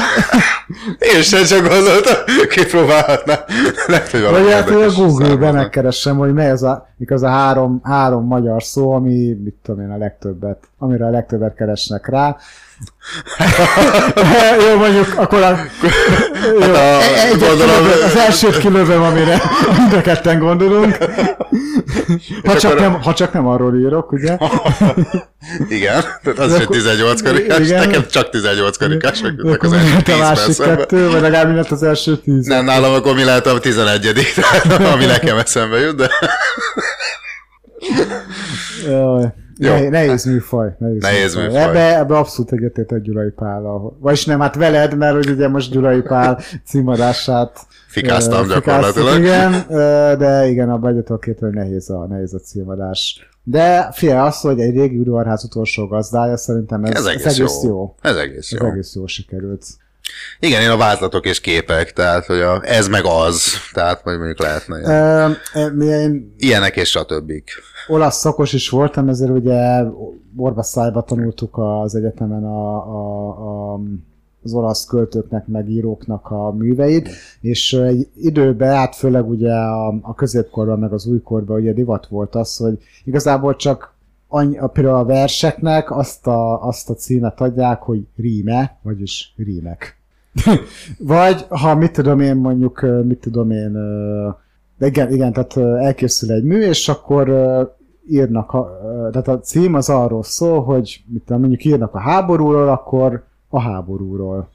én sem csak gondoltam, kipróbálhatnám. Lehet, hogy Vagy hát hogy a érdekes Google-be származnak. megkeresem, hogy mely az a, mik az a három, három magyar szó, ami, mit tudom én, a legtöbbet, amire a legtöbbet keresnek rá. jó, mondjuk akkor a, jó, Hát a- egyet gondolom- kilövöm, az elsőt kilövöm, amire mind a ketten gondolunk. Ha csak, akkor- nem, ha csak nem arról írok, ugye? Igen, tehát az egy akkor- 18 karikás, igen. nekem csak 18 karikás, De meg akkor az első lehet 10 a másik percben. kettő, vagy legalább lett az első tíz? Nem, nálam akkor mi lehet a 11 tehát ami nekem eszembe jut, de Jaj, Jó. ne, nehéz műfaj. Nehéz, Nehéz műfaj. Ebbe, ebbe abszolút egyetértek Gyulai Pállal. Vagyis nem, hát veled, mert hogy ugye most Gyulai Pál címadását Fikáztam gyakorlatilag. Igen, de igen, abban hogy nehéz a, nehéz a címadás. De fia, az, hogy egy régi udvarház utolsó gazdája, szerintem ez, ez ez egész, egész jó. jó. Ez egész Ez jó. egész jó sikerült. Igen, én a vázlatok és képek, tehát hogy a, ez meg az, tehát hogy mondjuk lehetne ilyen. Mi- én ilyenek és stb. olasz szakos is voltam, ezért ugye orvaszájba tanultuk az egyetemen a, a, a, az olasz költőknek, meg íróknak a műveit, és egy időben, át főleg ugye a, a középkorban, meg az újkorban ugye divat volt az, hogy igazából csak annyi, például a verseknek azt a, azt a címet adják, hogy ríme, vagyis rímek. Vagy, ha mit tudom én mondjuk, mit tudom én, igen, igen, tehát elkészül egy mű, és akkor írnak, a, tehát a cím az arról szól, hogy mit tudom, mondjuk írnak a háborúról, akkor a háborúról.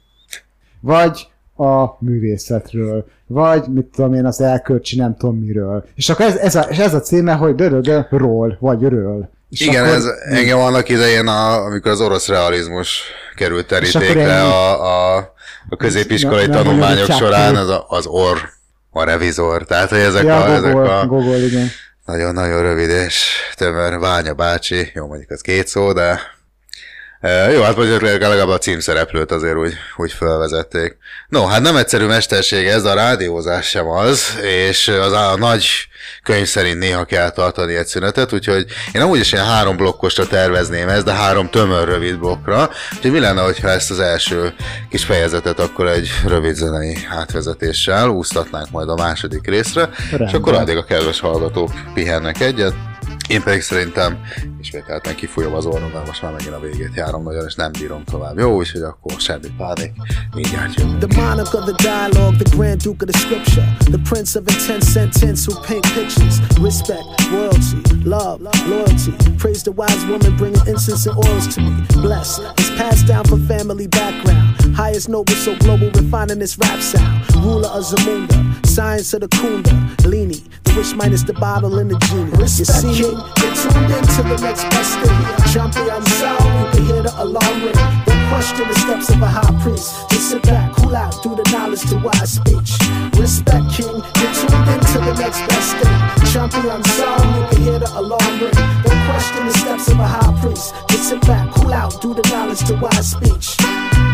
Vagy a művészetről, vagy mit tudom én, az elkölcsi nem tudom miről. És akkor ez, ez, a, és ez a címe, hogy dö ról, vagy ről. És Igen, akkor- ez engem annak idején, a, amikor az orosz realizmus került terítékre a, a, a középiskolai Nem- nem tanulmányok bonyolítják során, az, a, az orr, a revizor, tehát hogy ezek, ja, a, ezek Gogol, a Gogol, igen. nagyon-nagyon rövid és tömör Ványa bácsi, jó mondjuk az két szó, de e, jó, hát mondjuk legalább a címszereplőt azért úgy, úgy felvezették. No, hát nem egyszerű mesterség ez, a rádiózás sem az, és az a nagy könyv szerint néha kell tartani egy szünetet, úgyhogy én amúgy is ilyen három blokkosra tervezném ezt, de három tömör rövid blokkra, úgyhogy mi lenne, hogyha ezt az első kis fejezetet akkor egy rövid zenei átvezetéssel úsztatnánk majd a második részre, és Rendben. akkor addig a kedves hallgatók pihennek egyet, én pedig szerintem ismételten kifújom az orrom, mert most már megint a végét járom nagyon, és nem bírom tovább. Jó, úgyhogy akkor semmi pánik, mindjárt jövünk. The monarch of the dialogue, the grand duke of the scripture, the prince of intense sentence who paint pictures. Respect, royalty, love, loyalty. Praise the wise woman bringing incense and oils to me. Blessed, it's passed down from family background. Highest noble, so global, refining this rap sound. Ruler of Zamunda, science of the Kunda. Leany, wish minus the bottle and the genie. You see me? Get tuned into the next best thing. Champion sound, you can hear the alarm ring. Don't question the steps of a high priest. Just sit back, cool out, do the knowledge to wise speech. Respect, king, get tuned into the next best thing. Champion sound, you can hear the alarm ring. Don't question the steps of a high priest. Just sit back, cool out, do the knowledge to wise speech.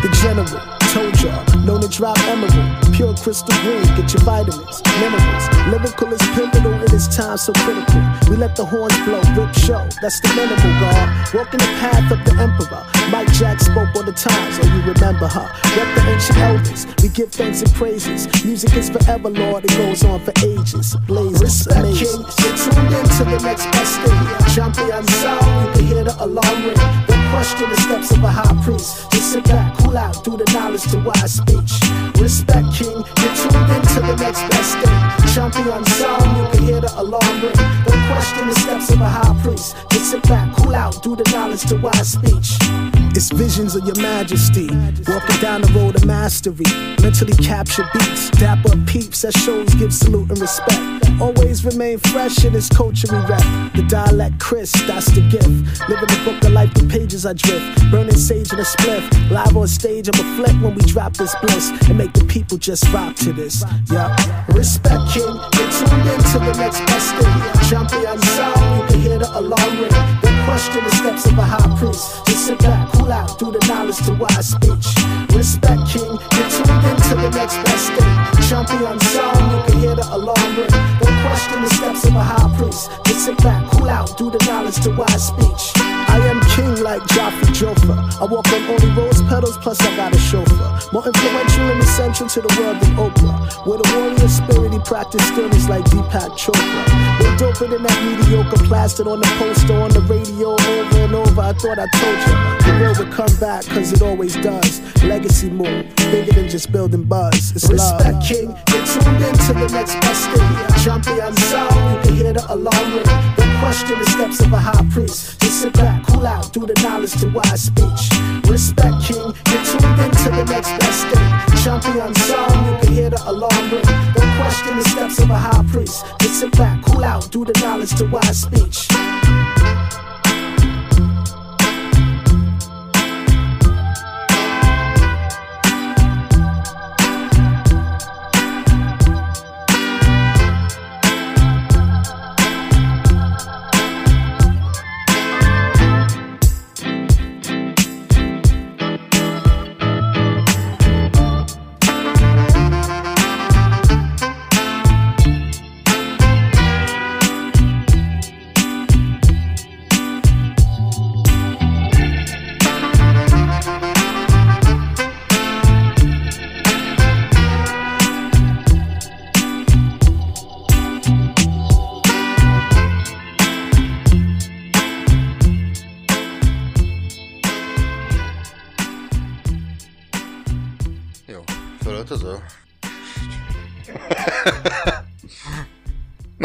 The general told y'all, known to drop emerald, pure crystal green, get your vitamins, minerals. Lyrical is pivotal in this time so critical. We let the horns blow, rip show, that's the minimal guard. Walking the path of the emperor. Mike Jack spoke on the times, oh you remember her. Rep the ancient elders, we give thanks and praises. Music is forever, Lord, it goes on for ages. Blazes, Respect, king, get tuned into the next best thing. Champion sound, you can hear the alarm ring. Question the steps of a high priest. Just sit back, cool out, do the knowledge to wise speech. Respect king, you're tuned into the next best thing. Champion sound, you can hear the alarm ring. Don't question the steps of a high priest. Just sit back, cool out, do the knowledge to wise speech. It's visions of your majesty. Walking down the road of mastery. Mentally capture beats. Dap up peeps that shows give salute and respect. Always remain fresh in this culture we rep. The dialect Chris, that's the gift. Living the book of life, the pages I drift. Burning sage in a spliff. Live on stage, I'm a flip when we drop this bliss. And make the people just rock to this. Yeah. Respect king, you're tuned into the next best thing. Champion sound, you can hear the alarm ring. Question the steps of a high priest. Just sit back, cool out, do the knowledge to wise speech. Respect king, you're tuned into the next best thing. Champion sound, you can hear the alarm ring. Don't question the steps of a high priest. Just sit back, cool out, do the knowledge to wise speech. I am king like Joffrey Jofa. I walk on only rose petals, plus I got a chauffeur. More influential and essential to the world than Oprah. With a warrior spirit, he practice stillness like Deepak Chopra. Way doper than that mediocre plastered on the poster, on the radio, over and over. I thought I told you. The world would come back, cause it always does. Legacy move, bigger than just building buzz. It's Respect love. king, you're tuned into the next best thing. Champion sound, you can hear the alarm ring. Don't question the steps of a high priest. Just sit back, cool out, do the knowledge to wise speech. Respect king, you're tuned into the next best thing. Champion sound, you can hear the alarm ring. Don't question the steps of a high priest. Just sit back, cool out, do the knowledge to wise speech.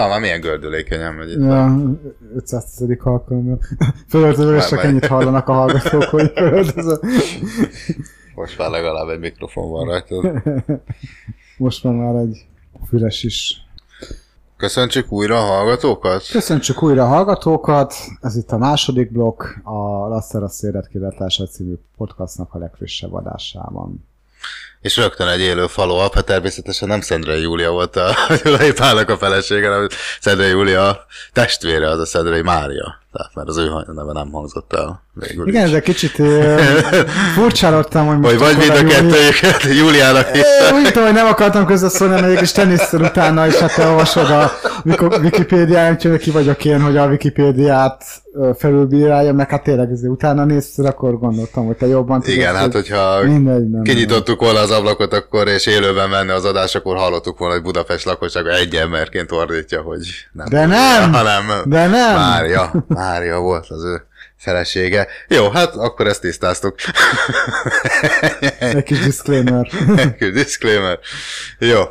Már milyen gördülékenyen megy itt. Ja, 510. alkalommal. Már- csak ennyit hallanak a hallgatók, hogy fölöltözöl. Most már legalább egy mikrofon van rajtad. Most van már egy füles is. Köszöntsük újra a hallgatókat. Köszöntsük újra a hallgatókat, ez itt a második blokk, a Lasszeras életkilátása című podcastnak a legfrissebb adásában. És rögtön egy élő follow hát természetesen nem Szendrei Júlia volt a Gyulai Pálnak a felesége, hanem Szendrei Júlia testvére, az a Szendrei Mária. Tehát mert az ő neve nem hangzott el végül Igen, is. de kicsit furcsálottam, hogy most Vagy, mind a kettőjüket Júliának. Úgy tudom, hogy nem akartam közbeszólni, mert mégis te néztél utána, és hát te olvasod a Wiki- Wikipédián, úgyhogy ki vagyok én, hogy a Wikipédiát ö, felülbírálja, meg hát tényleg utána néztél, akkor gondoltam, hogy te jobban tudod. Igen, hát hogy- hogyha kinyitottuk volna az ablakot, akkor és élőben menne az adás, akkor hallottuk volna, hogy Budapest lakossága egy emberként ordítja, hogy nem. De nem! Hanem De nem! Mária. Mária volt az ő felesége. Jó, hát akkor ezt tisztáztuk. Egy kis disclaimer. Kis disclaimer. Jó.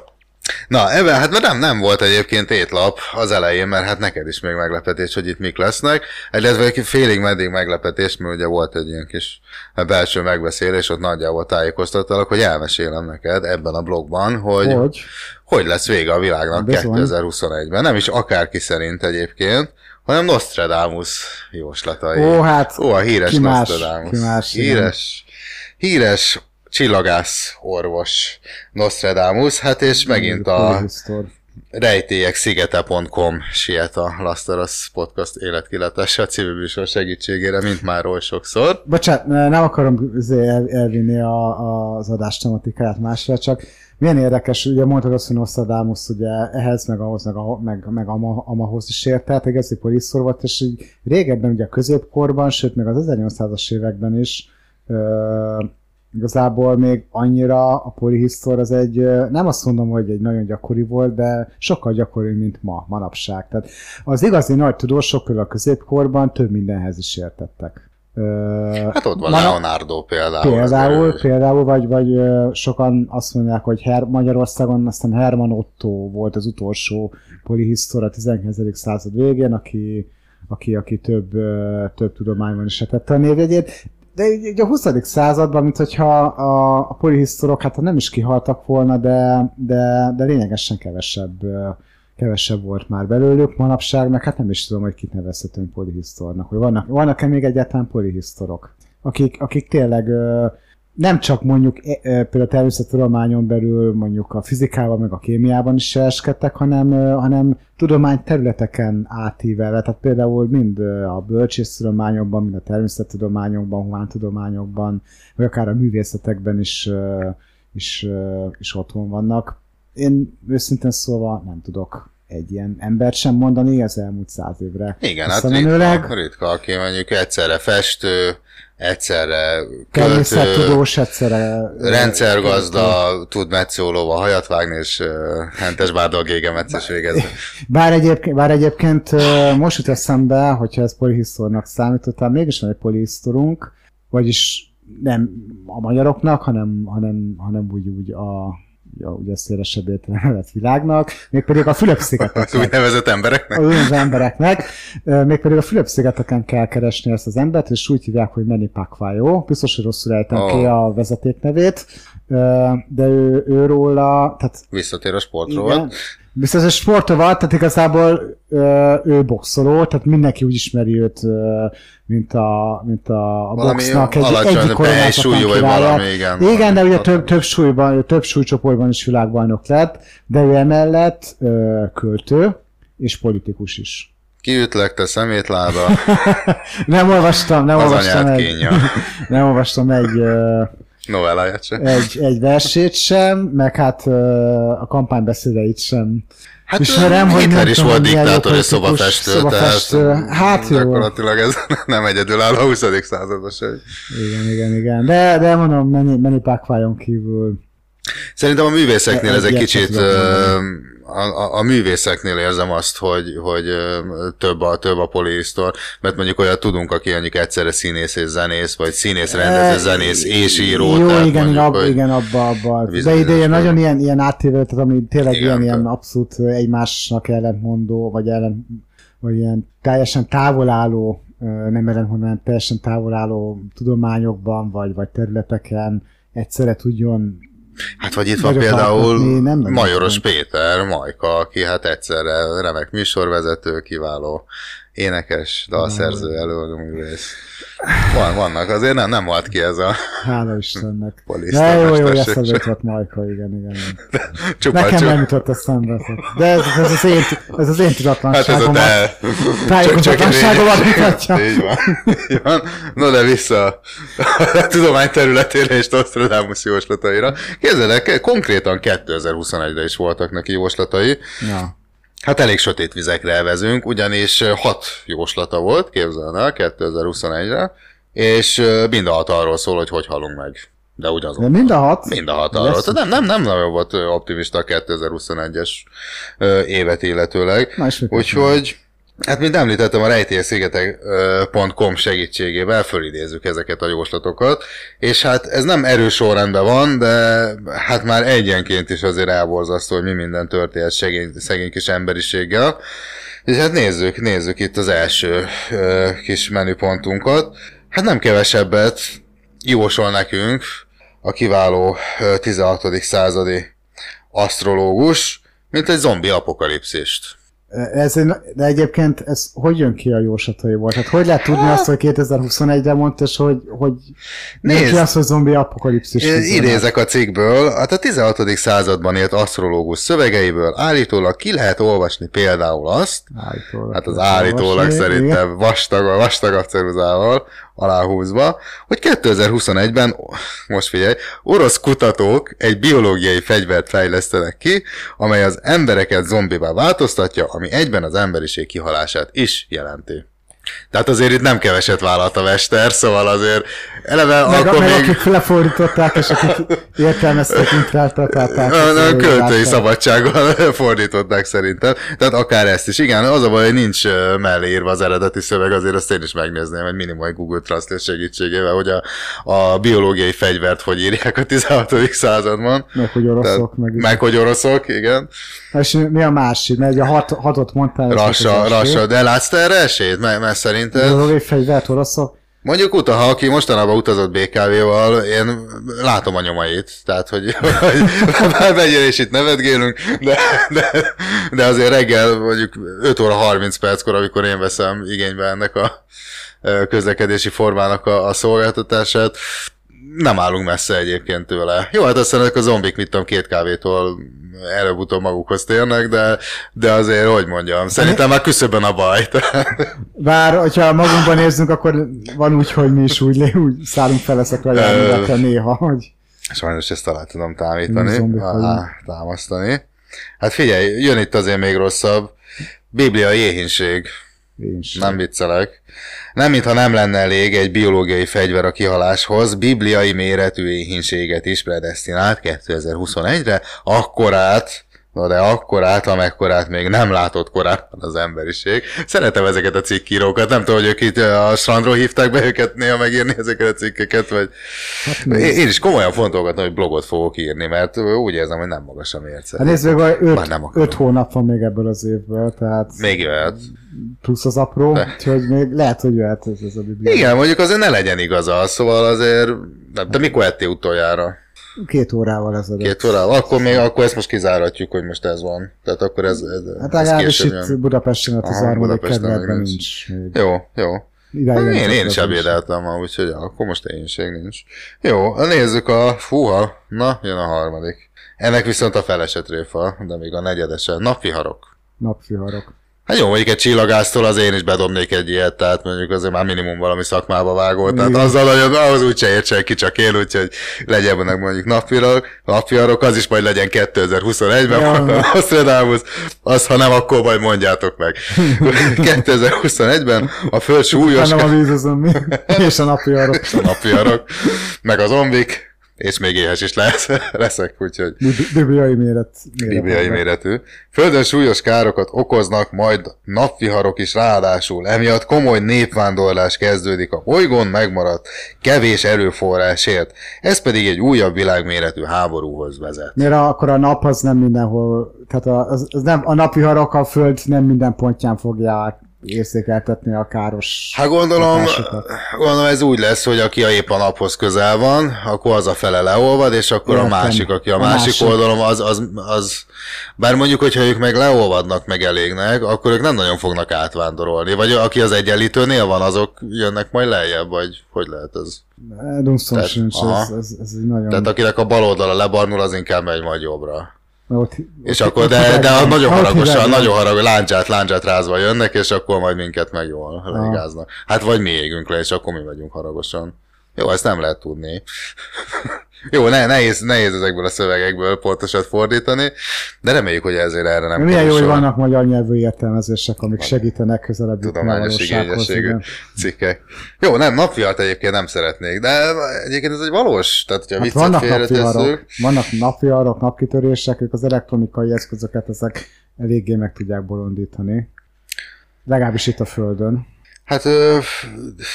Na, ebben hát nem, nem volt egyébként étlap az elején, mert hát neked is még meglepetés, hogy itt mik lesznek. Illetve egy félig meddig meglepetés, mert ugye volt egy ilyen kis belső megbeszélés, ott nagyjából tájékoztattalak, hogy elmesélem neked ebben a blogban, hogy hogy, Hogy? lesz vége a világnak Bizony. 2021-ben. Nem is akárki szerint egyébként, hanem Nostradamus jóslatai. Ó, hát, Ó, a híres ki más, Nostradamus. ki más, igen. híres, híres csillagász orvos Nostradamus, hát és megint a rejtélyek szigete.com siet a Lasteras Podcast életkilátása című műsor segítségére, mint már oly sokszor. Bocsánat, ne- nem akarom izé el, elvinni a, a, az adás tematikáját másra, csak milyen érdekes, ugye mondtad azt, hogy Nostradamus ugye ehhez, meg ahhoz, meg, a, meg, meg ama, amahoz is ért, tehát igazi poliszor volt, és így régebben ugye a középkorban, sőt még az 1800-as években is ö, igazából még annyira a polihisztor az egy, nem azt mondom, hogy egy nagyon gyakori volt, de sokkal gyakoribb, mint ma, manapság. Tehát az igazi nagy tudósok például a középkorban több mindenhez is értettek. Hát ott van Mana- Leonardo például. Például, például vagy, vagy sokan azt mondják, hogy Her- Magyarországon aztán Herman Otto volt az utolsó polihisztor a 19. század végén, aki, aki, aki több, több tudományban is tette a névjegyét. De így, a 20. században, mint hogyha a, a polihisztorok hát nem is kihaltak volna, de, de, de lényegesen kevesebb, kevesebb volt már belőlük manapság, meg hát nem is tudom, hogy kit nevezhetünk polihisztornak, hogy vannak, vannak-e még egyáltalán polihisztorok, akik, akik tényleg nem csak mondjuk e, e, például a természettudományon belül mondjuk a fizikában meg a kémiában is eskedtek, hanem, hanem tudományterületeken átívelve, tehát például mind a bölcsésztudományokban, mind a természettudományokban, humántudományokban, vagy akár a művészetekben is, is, is otthon vannak. Én őszintén szólva nem tudok egy ilyen embert sem mondani az elmúlt száz évre. Igen, hát ritka, ritka, aki mondjuk egyszerre festő, egyszerre költő, természettudós egyszerre... rendszergazda, tud metszólóval hajat vágni, és uh, hentes bárdal gégemetszes végezni. Bár egyébként, bár egyébként most jut eszembe, hogyha ez polihisztornak számítottál, mégis van egy polihisztorunk, vagyis nem a magyaroknak, hanem, hanem, hanem úgy, úgy a ja, ugye szélesebb értelemben vett világnak, mégpedig a Fülöp-szigeteknek. úgynevezett embereknek. az embereknek, mégpedig a Fülöp-szigeteken kell keresni ezt az embert, és úgy hívják, hogy Manny Pacquiao. Biztos, hogy rosszul ejtem Ó. ki a vezetéknevét, Ö, de ő, ő róla, tehát Visszatér a sportról. igen. Biztos, hogy sportovat, tehát igazából ö, ő boxoló, tehát mindenki úgy ismeri őt, ö, mint a, mint a, a Valami boxnak alacsony egyik koronázatlan súlyú, vagy valami, igen. Igen, de ugye több, több súlyban, több súlycsoportban is világbajnok lett, de ő emellett ö, költő és politikus is. Kiütlek, te szemétláda, nem olvastam, nem az olvastam egy, kínja. nem olvastam egy, Novelláját se. egy, egy versét sem, meg hát a kampánybeszédeit sem Hát ismerem, hogy Hitler nem is volt diktátor és szobafestő, szobafestő. tehát Hát jó. gyakorlatilag ez nem egyedül áll a 20. században se. Igen, igen, igen. De, de mondom, mennyi, mennyi pákvájon kívül. Szerintem a művészeknél ez egy kicsit, ö, a, a, a művészeknél érzem azt, hogy, hogy több a, több a polihisztor, mert mondjuk olyat tudunk, aki mondjuk egyszerre színész és zenész, vagy színész, rendező, zenész és író. Jó, tehát igen, mondjuk, ab, hogy igen, abba, abba. De ide ilyen nagyon ilyen, ilyen átével, tehát ami tényleg Igen, ilyen, ilyen abszolút egymásnak ellentmondó, vagy ellen, vagy ilyen teljesen távolálló, nem ellentmondó, hanem teljesen távolálló tudományokban, vagy, vagy területeken egyszerre tudjon Hát vagy itt van például nem Majoros. Péter, Majka, aki hát egyszerre remek műsorvezető, kiváló énekes, dalszerző, előadóművész. Van, vannak, azért nem, nem volt ki ez a Hála Istennek. De jó, jó, eszembe jutott Majka, igen, igen. igen. Csupa, Nekem csupa. nem jutott eszembe. De ez, ez, az én, ez az én Hát ez a tudatlanságomat. te... Tájékozatlanságomat mutatja. Így van. Így van. No, de vissza a tudomány területére és Nostradamus jóslataira. Képzeld el, konkrétan 2021-re is voltak neki jóslatai. Ja. Hát elég sötét vizekre elvezünk, ugyanis hat jóslata volt, képzeld el, 2021-re, és mind a hat arról szól, hogy hogy halunk meg. De ugyanazon. De mind a hat? Mind a hat arról. Tehát nem, nem, nem nagyon volt optimista a 2021-es ö, évet illetőleg. Úgyhogy, hát mint említettem, a rejtélyeszigetek.com segítségével fölidézzük ezeket a jóslatokat, és hát ez nem erős sorrendben van, de hát már egyenként is azért elborzasztó, hogy mi minden történt szegény, szegény kis emberiséggel. És hát nézzük, nézzük itt az első ö, kis menüpontunkat. Hát nem kevesebbet jósol nekünk a kiváló ö, 16. századi asztrológus, mint egy zombi apokalipszist. Ez, de egyébként ez hogy jön ki a jóslataiból? Tehát hogy lehet tudni azt, hogy 2021-re mondta, és hogy, hogy Nézd! neki az, hogy zombi apokalipszis. Idézek a cikkből, hát a 16. században élt asztrológus szövegeiből állítólag ki lehet olvasni például azt, Állítólag. hát az állítólag olvasni, szerintem vastag, vastagabb ceruzával aláhúzva, hogy 2021-ben, most figyelj, orosz kutatók egy biológiai fegyvert fejlesztenek ki, amely az embereket zombivá változtatja, ami egyben az emberiség kihalását is jelenti. Tehát azért itt nem keveset vállalt a mester, szóval azért eleve Meg, akkor meg még... akik lefordították, és akik értelmezték, interpretálták. A, a költői szabadsággal fordították szerintem. Tehát akár ezt is. Igen, az a baj, hogy nincs mellé írva az eredeti szöveg, azért azt én is megnézném, hogy minimum egy Google Translate segítségével, hogy a, a biológiai fegyvert hogy írják a 16. században. Meg hogy oroszok, meg, Meg hogy oroszok, igen. És mi a másik? Mert ugye hat, hatot mondtál. Rassa, rassa. De látsz te erre esélyt? Mert, mert szerinted... Biológiai fegyvert oroszok? Mondjuk uta, ha aki mostanában utazott BKV-val, én látom a nyomait, tehát hogy, hogy bár mennyire is itt nevetgélünk, de, de, de azért reggel mondjuk 5 óra 30 perckor, amikor én veszem igénybe ennek a közlekedési formának a, a szolgáltatását, nem állunk messze egyébként tőle. Jó, hát aztán ezek a zombik, mit tudom, két kávétól előbb-utóbb magukhoz térnek, de, de azért, hogy mondjam, szerintem már küszöbben a baj. Bár, hogyha magunkban nézzünk, akkor van úgy, hogy mi is úgy, lé- úgy szállunk fel ezekre a járművekre néha, hogy Sajnos ezt alá tudom támítani, alá támasztani. Hát figyelj, jön itt azért még rosszabb. Bibliai éhínség. én sem. Nem viccelek. Nem, mintha nem lenne elég egy biológiai fegyver a kihaláshoz, bibliai méretű éhínséget is predestinált 2021-re, akkorát, na de akkorát, amekkorát még nem látott korábban az emberiség. Szeretem ezeket a cikkírókat, nem tudom, hogy ők itt a strandról hívták be őket néha megírni ezeket a cikkeket, vagy Hát én, is komolyan fontolgatom, hogy blogot fogok írni, mert úgy érzem, hogy nem magas a mérce. Hát nézd meg, öt, nem akarom. öt hónap van még ebből az évből, tehát Még jöhet. plusz az apró, De. úgyhogy még lehet, hogy jöhet ez, ez a biblia. Igen, mondjuk azért ne legyen igaza, szóval azért... Te mikor ettél utoljára? Két órával ezelőtt. Két órával? Akkor még, akkor ezt most kizáratjuk, hogy most ez van. Tehát akkor ez, ez, Hát legalábbis itt. Budapesten Budapesten meg kerületben nincs. nincs. Jó, jó. Idáig Én, én is ebédeltem ma, úgyhogy ja, akkor most énség nincs. Jó, nézzük a... Fúha, na, jön a harmadik. Ennek viszont a feleset tréfa, de még a negyedese. Napviharok. Napviharok. Hát jó, mondjuk egy csillagáztól az én is bedobnék egy ilyet, tehát mondjuk azért már minimum valami szakmába vágott, tehát azzal nagyon, ahhoz úgy se ért senki, csak én, úgyhogy legyen benne mondjuk napviharok, napviharok, az is majd legyen 2021-ben, Ja. Nostradamus, az ha nem, akkor majd mondjátok meg. 2021-ben a föld súlyos Hanem a vízözöm mi, és a napviharok. a napviharok, meg a zombik, és még éhes is lesz, leszek, úgyhogy Bib- Bibliai méret. méret bibliai méretű. Földön súlyos károkat okoznak, majd napviharok is ráadásul. Emiatt komoly népvándorlás kezdődik a bolygón megmaradt kevés erőforrásért. Ez pedig egy újabb világméretű háborúhoz vezet. Miért a- akkor a nap az nem mindenhol, tehát a, az, az nem, a napviharok a föld nem minden pontján fogják érzékeltetni a káros Hát gondolom, hatásokat. gondolom ez úgy lesz, hogy aki a épp a naphoz közel van, akkor az a fele leolvad, és akkor Értem. a másik, aki a, A másik, másik. oldalon, az, az, az, bár mondjuk, hogyha ők meg leolvadnak, meg elégnek, akkor ők nem nagyon fognak átvándorolni. Vagy aki az egyenlítőnél van, azok jönnek majd lejjebb, vagy hogy lehet ez? Dunszon sincs, ez, ez, ez egy nagyon... Tehát akinek a bal oldala lebarnul, az inkább megy majd jobbra. Ott, És ott- akkor, de, de van. nagyon haragosan, nagyon haragos, láncsát, láncsát rázva jönnek, és akkor majd minket meg jól leigáznak. Hát vagy mi égünk le, és akkor mi megyünk haragosan. Jó, ezt nem lehet tudni. Jó, ne, nehéz, nehéz ezekből a szövegekből pontosat fordítani, de reméljük, hogy ezért erre nem Milyen jó, hogy vannak magyar nyelvű értelmezések, amik segítenek közelebb tudományos igényességű cikkek. Jó, nem, napviart egyébként nem szeretnék, de egyébként ez egy valós, tehát hogyha Hát viccet vannak napviharok, vannak napviharok, napkitörések, ők az elektronikai eszközöket ezek eléggé meg tudják bolondítani. Legalábbis itt a Földön. Hát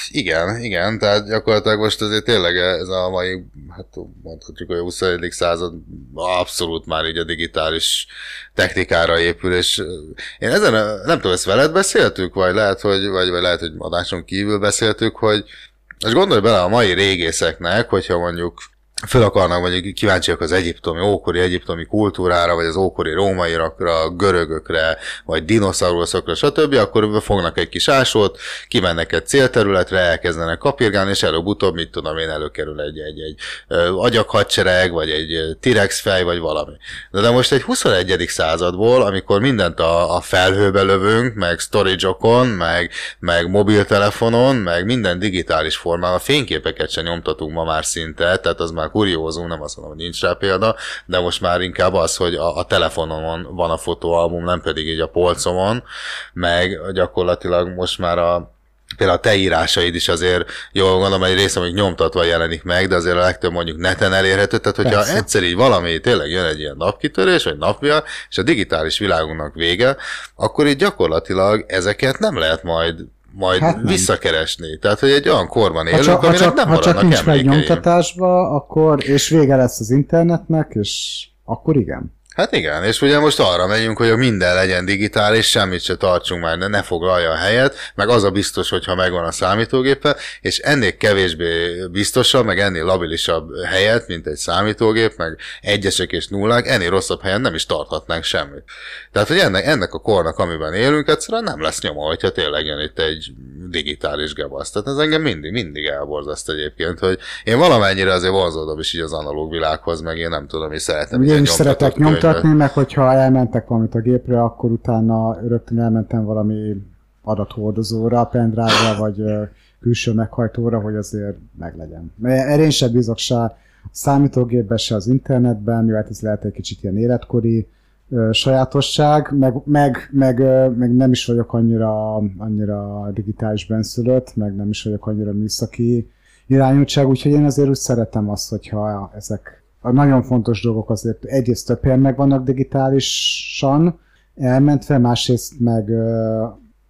igen, igen, tehát gyakorlatilag most azért tényleg ez a mai, hát mondhatjuk, hogy a 21. század abszolút már így a digitális technikára épül, és én ezen, nem tudom, ezt veled beszéltük, vagy lehet, hogy, vagy, vagy lehet, hogy adáson kívül beszéltük, hogy most gondolj bele a mai régészeknek, hogyha mondjuk föl akarnak, vagy kíváncsiak az egyiptomi, ókori egyiptomi kultúrára, vagy az ókori rómaiakra, görögökre, vagy dinoszauruszokra, stb., akkor fognak egy kis ásót, kimennek egy célterületre, elkezdenek kapirgálni, és előbb-utóbb, mit tudom én, előkerül egy, egy, egy ö, agyakhadsereg, vagy egy ö, T-rex fej, vagy valami. De, de most egy 21. századból, amikor mindent a, a felhőbe lövünk, meg storage-okon, meg, meg mobiltelefonon, meg minden digitális formában, a fényképeket sem nyomtatunk ma már szinte, tehát az már kuriózum, nem azt mondom, hogy nincs rá példa, de most már inkább az, hogy a, a telefonomon van a fotóalbum, nem pedig így a polcomon, meg gyakorlatilag most már a például a te írásaid is azért, jól gondolom, egy része mondjuk nyomtatva jelenik meg, de azért a legtöbb mondjuk neten elérhető, tehát hogyha Persze. egyszer így valami tényleg jön egy ilyen napkitörés, vagy napja, és a digitális világunknak vége, akkor így gyakorlatilag ezeket nem lehet majd majd Hát nem. visszakeresni. Tehát, hogy egy olyan korban Ha élünk, csak, ha aminek csak, nem ha csak nincs meg emlékeim. nyomtatásba, akkor, és vége lesz az internetnek, és akkor igen. Hát igen, és ugye most arra megyünk, hogy minden legyen digitális, semmit se tartsunk már, ne, foglalja a helyet, meg az a biztos, hogyha megvan a számítógépe, és ennél kevésbé biztosabb, meg ennél labilisabb helyet, mint egy számítógép, meg egyesek és nullák, ennél rosszabb helyen nem is tarthatnánk semmit. Tehát, hogy ennek, ennek a kornak, amiben élünk, egyszerűen nem lesz nyoma, hogyha tényleg jön itt egy digitális gebasz. Tehát ez engem mindig, mindig elborzaszt egyébként, hogy én valamennyire azért vonzódom is így az analóg világhoz, meg én nem tudom, hogy szeretem. Én is szeretek nyomtatott könyvet. nyomtatni, meg hogyha elmentek valamit a gépre, akkor utána rögtön elmentem valami adathordozóra, pendrive-ra, vagy külső meghajtóra, hogy azért meglegyen. Erre én sem bízok se a számítógépben, se az internetben, jó, hát ez lehet egy kicsit ilyen életkori sajátosság, meg, meg, meg, meg, nem is vagyok annyira, annyira digitális benszülött, meg nem is vagyok annyira műszaki irányultság, úgyhogy én azért úgy szeretem azt, hogyha ezek a nagyon fontos dolgok azért egyrészt több helyen meg vannak digitálisan elmentve, másrészt meg,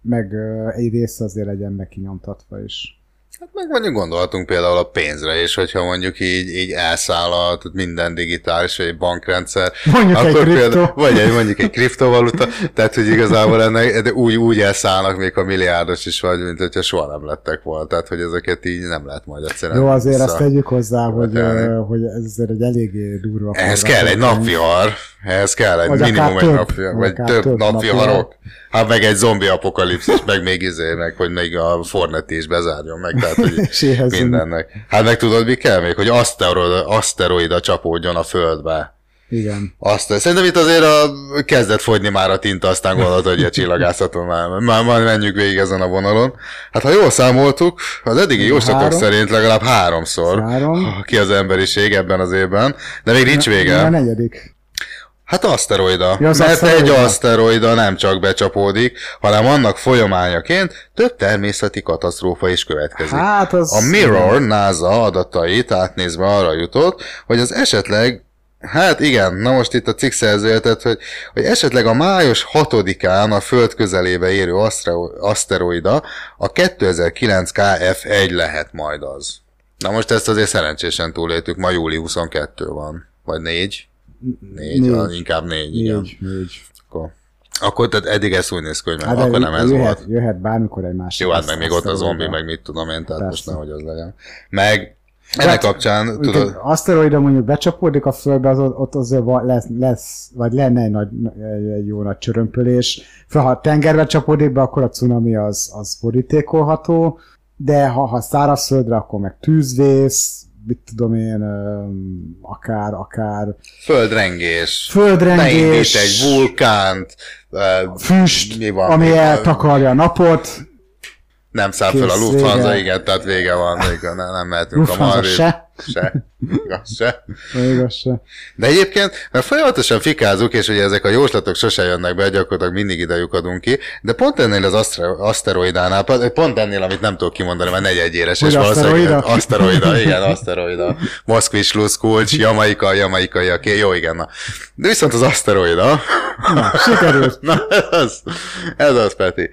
meg egy része azért legyen meg kinyomtatva is. Hát meg mondjuk gondolhatunk például a pénzre is, hogyha mondjuk így, így elszáll a, tehát minden digitális, vagy egy bankrendszer. Mondjuk egy kriptó. például, vagy egy, mondjuk egy kriptovaluta, tehát hogy igazából ennek de úgy, úgy elszállnak még a milliárdos is vagy, mint hogyha soha nem lettek volna. Tehát, hogy ezeket így nem lehet majd egyszerűen Jó, azért vissza- azt tegyük hozzá, hogy, hogy ez azért egy eléggé durva. Ehhez kell egy napvihar, ehhez kell egy Vagy minimum egy napvihar, vagy több több napviharok. Hát meg egy zombi apokalipszis, meg még izé, meg hogy még a Fornet is bezárjon meg, tehát hogy mindennek. Hát meg tudod, mi kell még? Hogy aszteroida, aszteroida csapódjon a földbe. Igen. Azt, szerintem itt azért a, kezdett fogyni már a tinta, aztán gondolod, hogy a csillagászaton már, már, már menjünk végig ezen a vonalon. Hát ha jól számoltuk, az eddigi jóslatok szerint legalább háromszor Három. ki az emberiség ebben az évben, de még nincs Mi a vége. negyedik? Hát aszteroida. Ja, az Mert aszteroida. egy aszteroida nem csak becsapódik, hanem annak folyamányaként több természeti katasztrófa is következik. Hát az... A Mirror NASA adatait átnézve arra jutott, hogy az esetleg Hát igen, na most itt a cikk szerzője, tehát, hogy, hogy esetleg a május 6-án a Föld közelébe érő asztero- aszteroida a 2009 KF1 lehet majd az. Na most ezt azért szerencsésen túléltük, ma júli 22 van. Vagy 4? 4, Négy. négy. inkább 4, igen. Négy, négy. Akkor, akkor tehát eddig ez úgy néz ki, hogy Hát akkor nem ez jöhet, volt. jöhet bármikor egy másik. Jó, hát meg még ott a zombi, meg mit tudom én, tehát most Persze. nehogy az legyen. Meg ennek Hát, kapcsán, Tudod, aszteroida mondjuk becsapódik a földbe, az, ott azért lesz, lesz, vagy lenne egy, nagy, egy jó nagy csörömpölés. Fel, ha tengerbe csapódik be, akkor a cunami az, az borítékolható, de ha, ha szárazföldre, akkor meg tűzvész, mit tudom én, akár, akár földrengés, földrengés, beindít egy vulkánt, füst, mi van ami még? eltakarja a napot, nem száll fel a Lufthansa, igen, tehát vége van, vége, nem, nem mehetünk a Maldiv. se. Se. Igaz, se. igaz se. De egyébként, mert folyamatosan fikázunk, és ugye ezek a jóslatok sose jönnek be, gyakorlatilag mindig ide lyukadunk ki, de pont ennél az asztero- aszteroidánál, pont ennél, amit nem tudok kimondani, mert negyedjéres, Hogy és valószínűleg aszteroida? igen, aszteroida. Moszkvis, Lusz, Kulcs, Jamaika, Jamaikai, aki, jó, igen, na. De viszont az aszteroida, Sikerült. Na, ez az, ez az, Peti.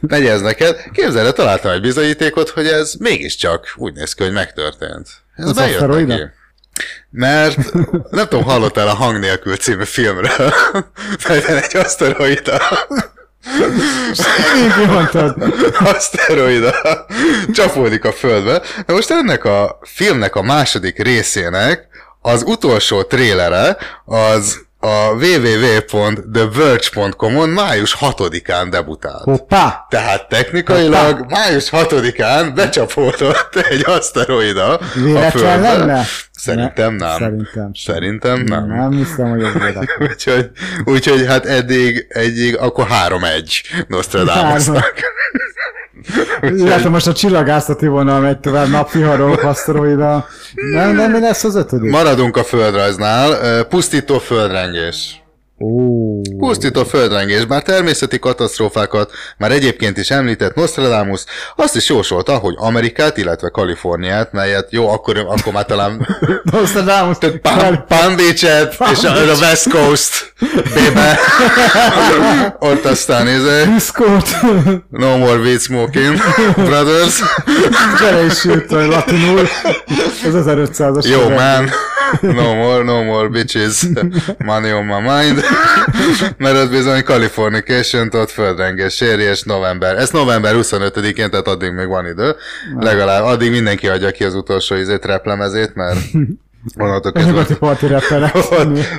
Megy ez neked. Képzeld el, találtam egy bizonyítékot, hogy ez mégiscsak úgy néz ki, hogy megtörtént. Ez Az bejött neki. Mert nem tudom, hallottál a Hang nélkül című filmről, fejben egy aszteroida. Így mondtad. aszteroida csapódik a földbe. Na most ennek a filmnek a második részének az utolsó trélere az a www.theverge.com-on május 6-án debutált. Hoppá! Tehát technikailag május 6-án becsapódott egy aszteroida a Véletlen Földre. lenne? Szerintem nem. Szerintem. Szerintem nem. Nem hiszem, hogy ez úgyhogy, úgyhogy hát eddig, eddig akkor 3-1 Nostradamusnak. Illetve most a csillagászati vonal megy tovább, napviharok, aszteroida. Nem, nem, mi lesz az ötödik? Maradunk a földrajznál. Pusztító földrengés. Ó, Pusztító földrengés, bár természeti katasztrófákat már egyébként is említett Nostradamus, azt is jósolta, hogy Amerikát, illetve Kaliforniát, melyet jó, akkor, akkor már talán Nostradamus, Palm, Palm Beach-et és a, a West Coast bébe. Ott aztán ez Diszkót, No more weed smoking, brothers. bele is jött a latinul, ez 1500-as Yo években. man, no more, no more bitches, money on my mind. Mert az bizony Californication, ott földrengés, sérjes november. Ez november 25-én, tehát addig még van idő. Legalább addig mindenki adja ki az utolsó izét, replemezét, mert onnantól kezdve nyugati parti ott,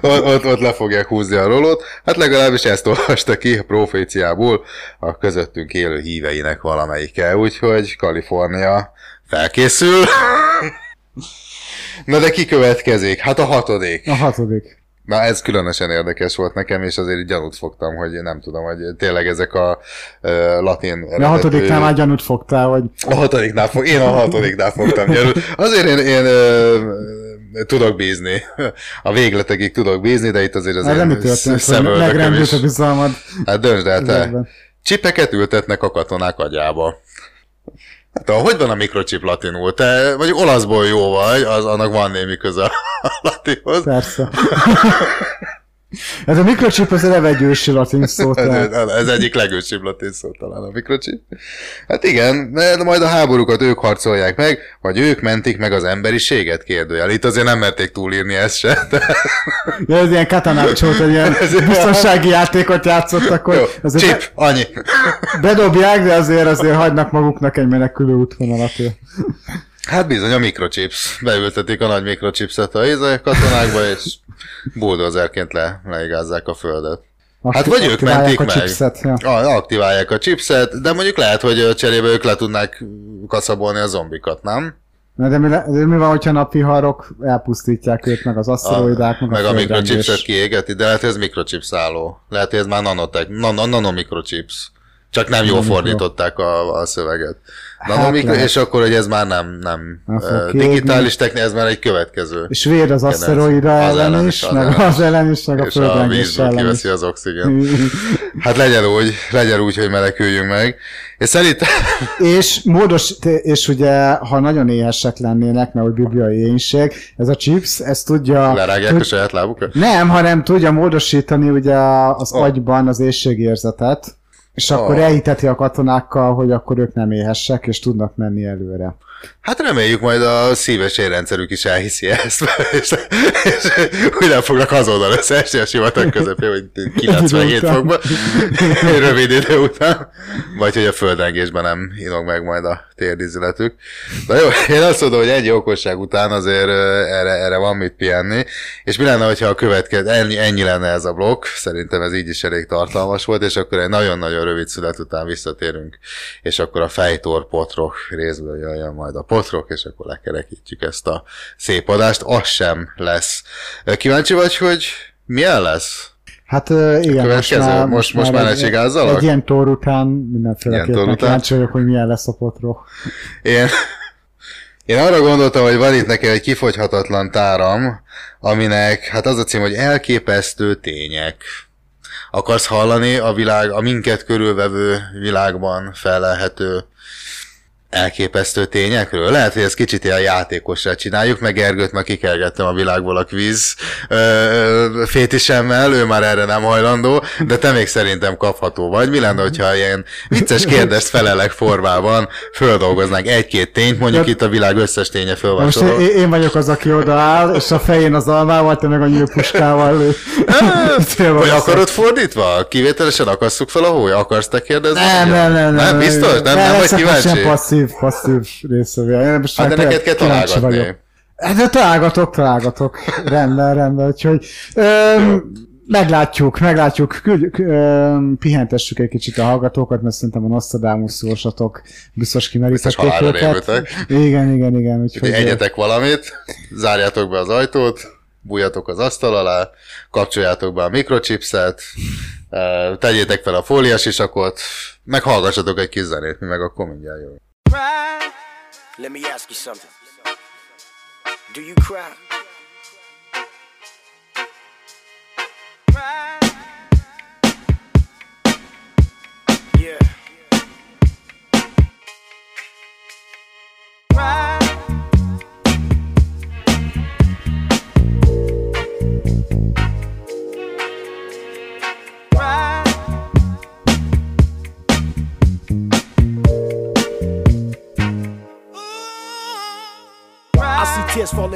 ott, ott, ott le fogják húzni a rolót. Hát legalábbis ezt olvasta ki a proféciából a közöttünk élő híveinek valamelyike. Úgyhogy Kalifornia felkészül. Na de ki következik? Hát a hatodik. A hatodik. Na ez különösen érdekes volt nekem, és azért gyanút fogtam, hogy nem tudom, hogy tényleg ezek a uh, latin De a hatodiknál már gyanút fogtál, hogy a hatodiknál fog, én a hatodiknál fogtam gyanút. Azért én, én ö, tudok bízni. A végletekig tudok bízni, de itt azért az nem én szemöldököm is. a bizalmad. Hát döntsd el te. Csipeket ültetnek a katonák agyába. Hát hogy van a mikrochip latinul? Te mondjuk olaszból jó vagy, az annak van némi köze a latinhoz. Persze. Ez a mikrochip az eleve egy ősi latin szó, Ez, egyik legősibb latin szó talán a mikrochip. Hát igen, de majd a háborúkat ők harcolják meg, vagy ők mentik meg az emberiséget, kérdőjel. Itt azért nem merték túlírni ezt se. De... Ja, ez ilyen katanácsot, egy ilyen biztonsági játékot játszottak, Jó, hogy azért chip, annyi. bedobják, de azért azért hagynak maguknak egy menekülő útvonalat. Hát bizony a mikrochips. Beültetik a nagy mikrochipset a izé katonákba, és bulldozerként le, leigázzák a földet. Hát vagy ők mentik a meg. chipset, ja. Ah, aktiválják a chipset, de mondjuk lehet, hogy cserébe ők le tudnák kaszabolni a zombikat, nem? Na, de mi, le- de mi van, hogyha napviharok elpusztítják őt, meg az aszteroidák, meg, meg a földrengés? mikrochipset kiégeti, de lehet, hogy ez mikrochip szálló. Lehet, hogy ez már nanotech, nano, nanomikrochips. Csak nem jól fordították a, a szöveget. Hát Nanomikro, lehet. és akkor, hogy ez már nem, nem, kiégni. digitális technika, ez már egy következő. És véd az aszteroida ellen ellen is, meg az ellen is, meg a és a földrengés ellen is. kiveszi az oxigén. Hát legyen úgy, legyen úgy, hogy meneküljünk meg. És szerintem, És módos, és ugye, ha nagyon éhesek lennének, mert hogy bibliai éhínség, ez a chips, ez tudja... lerágják a saját lábukat. Nem, hanem tudja módosítani ugye az Oh. agyban az éjségérzetet, és akkor Oh. elhiteti a katonákkal, hogy akkor ők nem éhesek, és tudnak menni előre. Hát reméljük majd a szíves érrendszerük is elhiszi ezt, és, és nem fognak azonnal összeesni a sivatag közepén, hogy 97 után. fokban, rövid idő után, vagy hogy a földrengésben nem inog meg majd a térdizületük. Na jó, én azt mondom, hogy egy okosság után azért erre, erre van mit pihenni, és mi lenne, hogyha a következő, ennyi, ennyi lenne ez a blokk, szerintem ez így is elég tartalmas volt, és akkor egy nagyon-nagyon rövid szület után visszatérünk, és akkor a fejtor potrok részből jöjjön majd a potrok, és akkor lekerekítjük ezt a szép adást, az sem lesz. Kíváncsi vagy, hogy milyen lesz? Hát igen, következő? Most- most már ne egy, egy ilyen tor után mindenféleképpen kíváncsi vagyok, hogy milyen lesz a potró. Én, én arra gondoltam, hogy van itt nekem egy kifogyhatatlan táram, aminek, hát az a cím, hogy elképesztő tények. Akarsz hallani a világ, a minket körülvevő világban felelhető elképesztő tényekről? Lehet, hogy ezt kicsit ilyen játékosra csináljuk, meg Gergőt meg kikergettem a világból a kvíz ö, fétisemmel, ő már erre nem hajlandó, de te még szerintem kapható vagy. Mi lenne, hogyha ilyen vicces kérdést felelek formában földolgoznánk egy-két tényt, mondjuk De- itt a világ összes ténye Most fölvásárol. én, én vagyok az, aki odaáll, és a fején az almával, te meg a nyílpuskával Vagy veszed. akarod fordítva? Kivételesen akasszuk fel a hóly? Akarsz te kérdezni? Nem, nem, nem, nem. Nem, biztos? Nem, nem, vagy ez csak kíváncsi? Sem passzív, passzív részövő. Én most Hát de neked kell találgatni. vagyok. Hát de találgatok, találgatok. Rendben, rendben. Úgyhogy öm, meglátjuk, meglátjuk. Küldjük, öm, pihentessük egy kicsit a hallgatókat, mert szerintem a Nostradamus szósatok biztos kimerítették őket. Igen, igen, igen. Úgyhogy, egyetek valamit, zárjátok be az ajtót, bújjatok az asztal alá, kapcsoljátok be a mikrochipset, tegyétek fel a fóliasisakot, meg hallgassatok egy kis zenét, mi meg akkor mindjárt jövünk. Let me ask you something. Do you cry?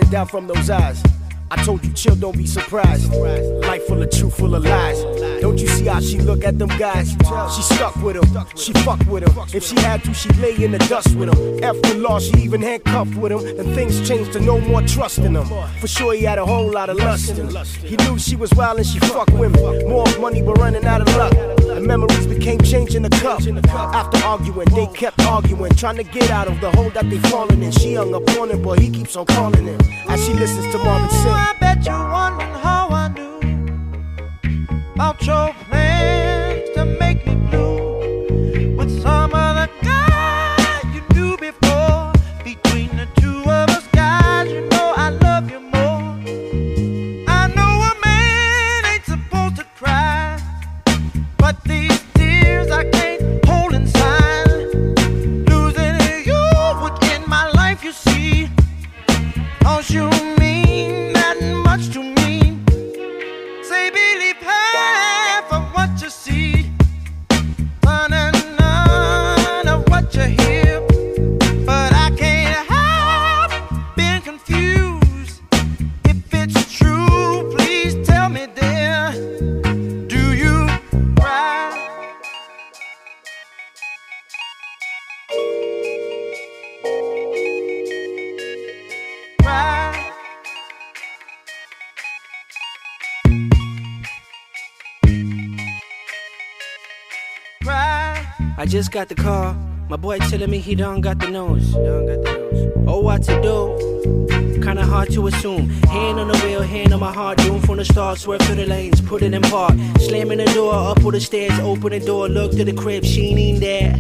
Tears down from those eyes. I told you, chill, don't be surprised. Life full of truth, full of lies. Don't you see how she look at them guys? She stuck with him, she fuck with him. If she had to, she'd lay in the dust with him. After law, she even handcuffed with him. And things changed to no more trust in him. For sure, he had a whole lot of lust in him. He knew she was wild and she fucked women. More money, but running out of luck. And memories became change in the cup. After arguing, they kept arguing, trying to get out of the hole that they fallen in. She hung up on him, but he keeps on calling him. As she listens to Marvin sing. I bet you're wondering how I knew about your plans just got the call. My boy telling me he done got the nose. The. Oh, what to do? Kinda hard to assume. Hand on the wheel, hand on my heart. Doom from the start, swerve through the lanes, put it in park. Slamming the door, up all the stairs, open the door, look to the crib, she ain't there.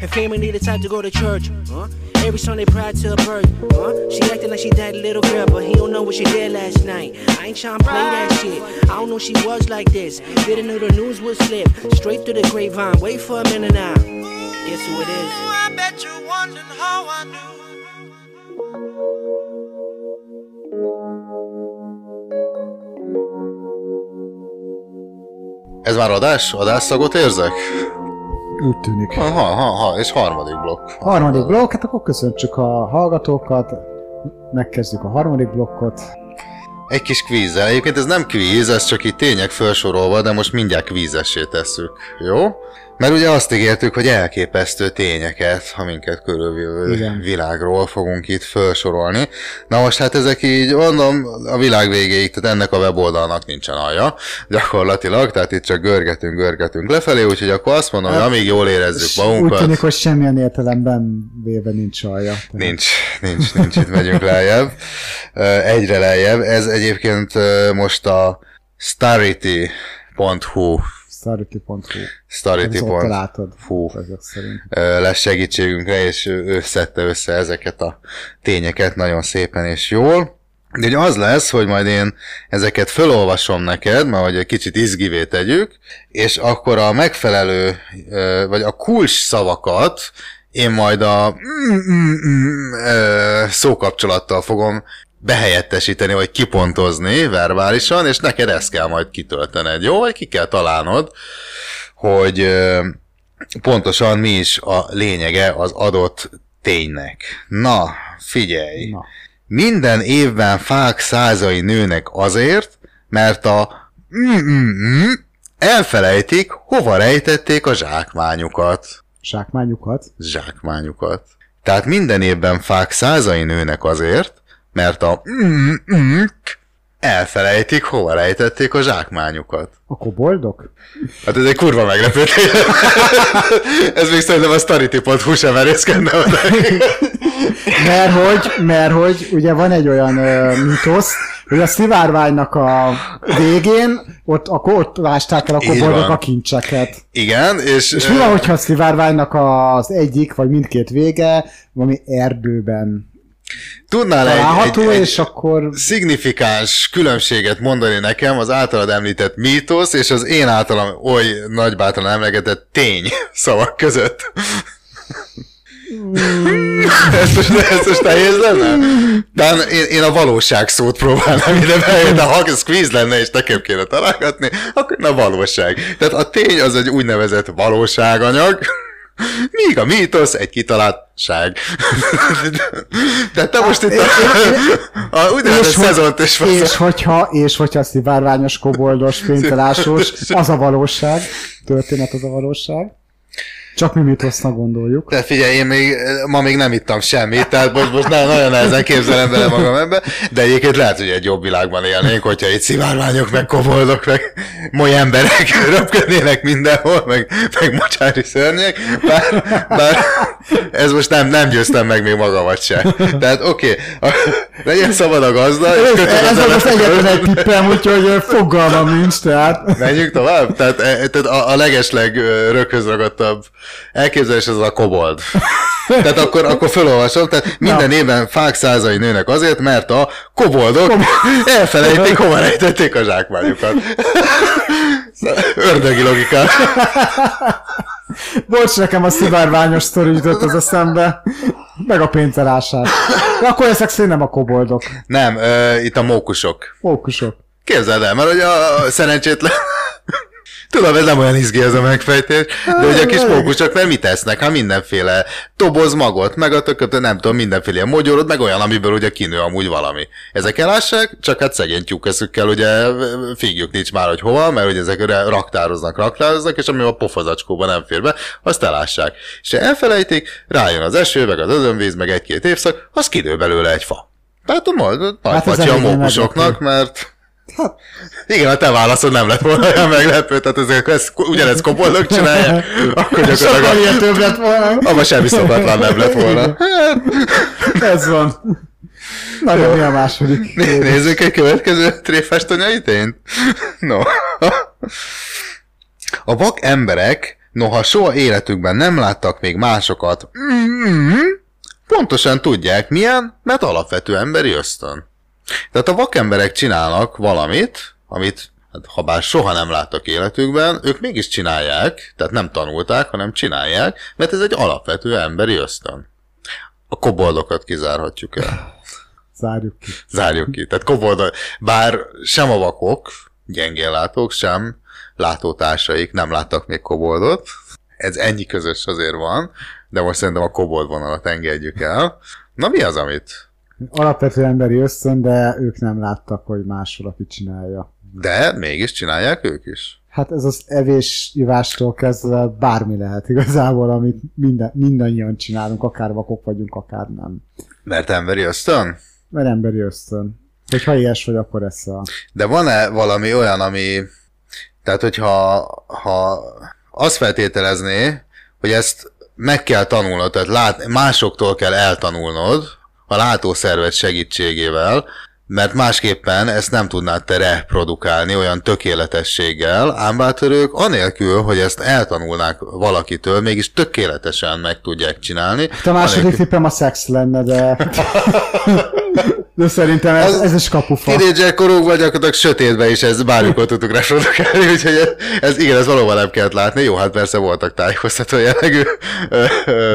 Her family needed time to go to church. Huh? Every Sunday prior to her birth. Huh? She acting like she that little girl, but he don't know what she did last night. I ain't tryna play that shit. I don't know she was like this. Didn't know the news would slip. Straight through the grapevine. Wait for a minute now. Guess who it is? I bet you're wondering how I knew. Ez már adás? Adásszagot érzek? Úgy tűnik. Ha, ha, ha, ha, és harmadik blokk. Harmadik blokk, hát akkor köszöntsük a hallgatókat, megkezdjük a harmadik blokkot. Egy kis kvízzel. Egyébként ez nem kvíz, ez csak itt tények felsorolva, de most mindjárt kvízessé tesszük. Jó? Mert ugye azt ígértük, hogy elképesztő tényeket, ha minket körülvívő világról fogunk itt felsorolni. Na most hát ezek így, mondom, a világ végéig, tehát ennek a weboldalnak nincsen alja, gyakorlatilag, tehát itt csak görgetünk, görgetünk lefelé, úgyhogy akkor azt mondom, hogy amíg jól érezzük És Úgy magunkat, tűnik, hogy semmilyen értelemben véve nincs alja. Nincs, nincs, nincs, itt megyünk lejjebb. Egyre lejjebb. Ez egyébként most a starity.hu Starity.hu. Starity. Ez ott látod. Fú. Lesz segítségünkre, és ő, szedte össze ezeket a tényeket nagyon szépen és jól. De ugye az lesz, hogy majd én ezeket felolvasom neked, mert hogy egy kicsit izgivé tegyük, és akkor a megfelelő, vagy a kulcs szavakat én majd a mm, mm, mm, szókapcsolattal fogom behelyettesíteni, vagy kipontozni verbálisan, és neked ezt kell majd kitöltened, jó? Vagy ki kell találnod, hogy pontosan mi is a lényege az adott ténynek. Na, figyelj! Na. Minden évben fák százai nőnek azért, mert a elfelejtik, hova rejtették a zsákmányukat. Zsákmányukat. Zsákmányukat. Tehát minden évben fák százai nőnek azért, mert a elfelejtik, hova rejtették a zsákmányukat. A koboldok? Hát ez egy kurva meglepő. Ez még szerintem a starity.hu sem merészkedne oda. Mert hogy, mert hogy ugye van egy olyan ö, mitosz, hogy a szivárványnak a végén, ott, akkor ott lásták el a Így van. a kincseket. Igen, és... És mi van, hogyha a szivárványnak az egyik, vagy mindkét vége valami erdőben Tudnál egy, egy, egy és akkor szignifikáns különbséget mondani nekem az általad említett mítosz és az én általam oly nagybátran emlegetett tény szavak között. ez, most, ez most nehéz lenne? De én, én a valóság szót próbálnám ide be, de ha squeeze lenne, és nekem kéne találgatni, akkor a valóság. Tehát a tény az egy úgynevezett valóságanyag, míg a mítosz egy kitaláltság. De te most itt a, a úgynevezett és, hogy- szezont is és hogyha, és hogyha szivárványos, koboldos, fénytelásos, az a valóság, történet az a valóság. Csak mi mitosznak gondoljuk. De figyelj, én még, ma még nem ittam semmit, tehát most, most nagyon, nagyon nehezen képzelem bele magam ebbe, de egyébként lehet, hogy egy jobb világban élnénk, hogyha itt szivárványok, meg koboldok, meg moly emberek röpködnének mindenhol, meg, meg mocsári szörnyek, bár, bár ez most nem, nem győztem meg még magamat se. Tehát oké, okay, legyen szabad a gazda, és Ez, ez az egyetlen egy tippem, úgyhogy fogalmam nincs, tehát. Menjünk tovább? Tehát, e, tehát a, a legesleg röghöz ragadtabb elképzelés az a kobold. Tehát akkor, akkor felolvasom, tehát minden évben fák százai nőnek azért, mert a koboldok elfelejték, hova rejtették a zsákmányukat. Ördögi logika. Bocs, nekem a szivárványos sztori jutott az eszembe. Meg a pénzerását. De akkor ezek szerint nem a koboldok. Nem, ö, itt a mókusok. Fókusok. Képzeld el, mert hogy a szerencsétlen... Tudom, ez nem olyan izgi ez a megfejtés, de ugye a kis mókusok, mert mit tesznek? Hát mindenféle toboz magot, meg a tököt, nem tudom, mindenféle mogyorod, meg olyan, amiből ugye kinő amúgy valami. Ezek elássák, csak hát szegény tyúkeszükkel ugye figjuk nincs már, hogy hova, mert ugye ezekre raktároznak, raktároznak, és ami a pofazacskóban nem fér be, azt elássák. És ha elfelejtik, rájön az eső, meg az özönvíz, meg egy-két évszak, az kinő belőle egy fa. Tehát a majd, nagy Hát a mókusoknak, mert igen, a te válaszod nem lett volna olyan meglepő, tehát ezek, ez, ugyanezt koboldok csinálják, akkor Sokkal gyakorlatilag ilyen több lett volna. abban semmi szokatlan nem lett volna. Ez van. Na, de mi a második? Né- Nézzük egy következő tréfás tanyaitén? No. A vak emberek, noha soha életükben nem láttak még másokat, mm, pontosan tudják milyen, mert alapvető emberi ösztön. Tehát a vakemberek csinálnak valamit, amit, hát, ha bár soha nem láttak életükben, ők mégis csinálják, tehát nem tanulták, hanem csinálják, mert ez egy alapvető emberi ösztön. A koboldokat kizárhatjuk el. Zárjuk ki. Zárjuk ki. Tehát kobold, bár sem a vakok, gyengén látók, sem látótársaik nem láttak még koboldot. Ez ennyi közös azért van, de most szerintem a kobold vonalat engedjük el. Na mi az, amit? Alapvető emberi ösztön, de ők nem láttak, hogy máshol aki csinálja. De mégis csinálják ők is. Hát ez az evés, ivástól kezdve bármi lehet igazából, amit minden, mindannyian csinálunk, akár vakok vagyunk, akár nem. Mert emberi ösztön? Mert emberi ösztön. Hogyha ilyes vagy, akkor eszel. De van-e valami olyan, ami... Tehát, hogyha ha azt feltételezné, hogy ezt meg kell tanulnod, tehát lát, másoktól kell eltanulnod a látószervet segítségével, mert másképpen ezt nem tudnád te reprodukálni olyan tökéletességgel, ám bátörők anélkül, hogy ezt eltanulnák valakitől, mégis tökéletesen meg tudják csinálni. Hát a második Anélkül- tippem a szex lenne, de... de szerintem ez, ez is kapufa. Tínédzser korukban gyakorlatilag sötétben is ez bármikor tudtuk reprodukálni, úgyhogy ez, ez, igen, ez valóban nem kellett látni. Jó, hát persze voltak tájékoztató jellegű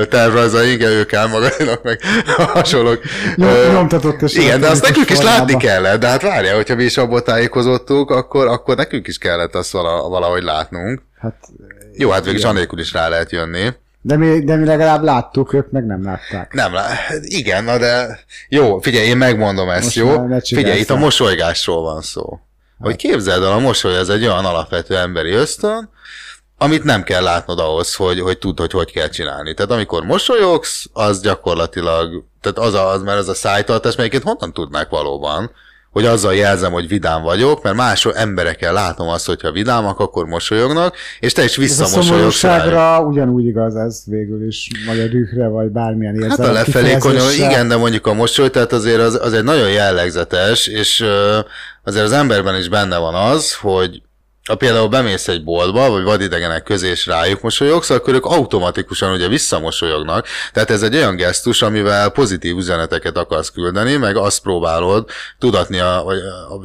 tervrajzaink, ők elmagadinak, meg hasonlók. Nyom- nyomtatott és Igen, de azt nekünk is látni kellett, de hát várjál, hogyha mi is abból tájékozottuk, akkor, akkor nekünk is kellett azt vala, valahogy látnunk. Hát, Jó, hát végül is anélkül is rá lehet jönni. De, mi, de mi legalább láttuk, ők meg nem látták. Nem, lá- igen, na de jó, figyelj, én megmondom ezt, Most jó? Figyelj, itt a mosolygásról van szó. Hogy képzeld el, a mosoly ez egy olyan alapvető emberi ösztön, amit nem kell látnod ahhoz, hogy, hogy tudd, hogy hogy kell csinálni. Tehát amikor mosolyogsz, az gyakorlatilag, tehát az, a, az már az a szájtartás, melyiket honnan tudnák valóban, hogy azzal jelzem, hogy vidám vagyok, mert más emberekkel látom azt, hogyha vidámak, akkor mosolyognak, és te is Ez a visszamosolyogsz rájuk. szomorúságra ugyanúgy igaz ez végül is, vagy a dühre, vagy bármilyen érzelem Hát a lefelé konyol, igen, de mondjuk a mosoly, tehát azért az, az egy nagyon jellegzetes, és azért az emberben is benne van az, hogy ha például bemész egy boltba, vagy vadidegenek közé és rájuk mosolyogsz, akkor ők automatikusan ugye visszamosolyognak. Tehát ez egy olyan gesztus, amivel pozitív üzeneteket akarsz küldeni, meg azt próbálod tudatni a, a,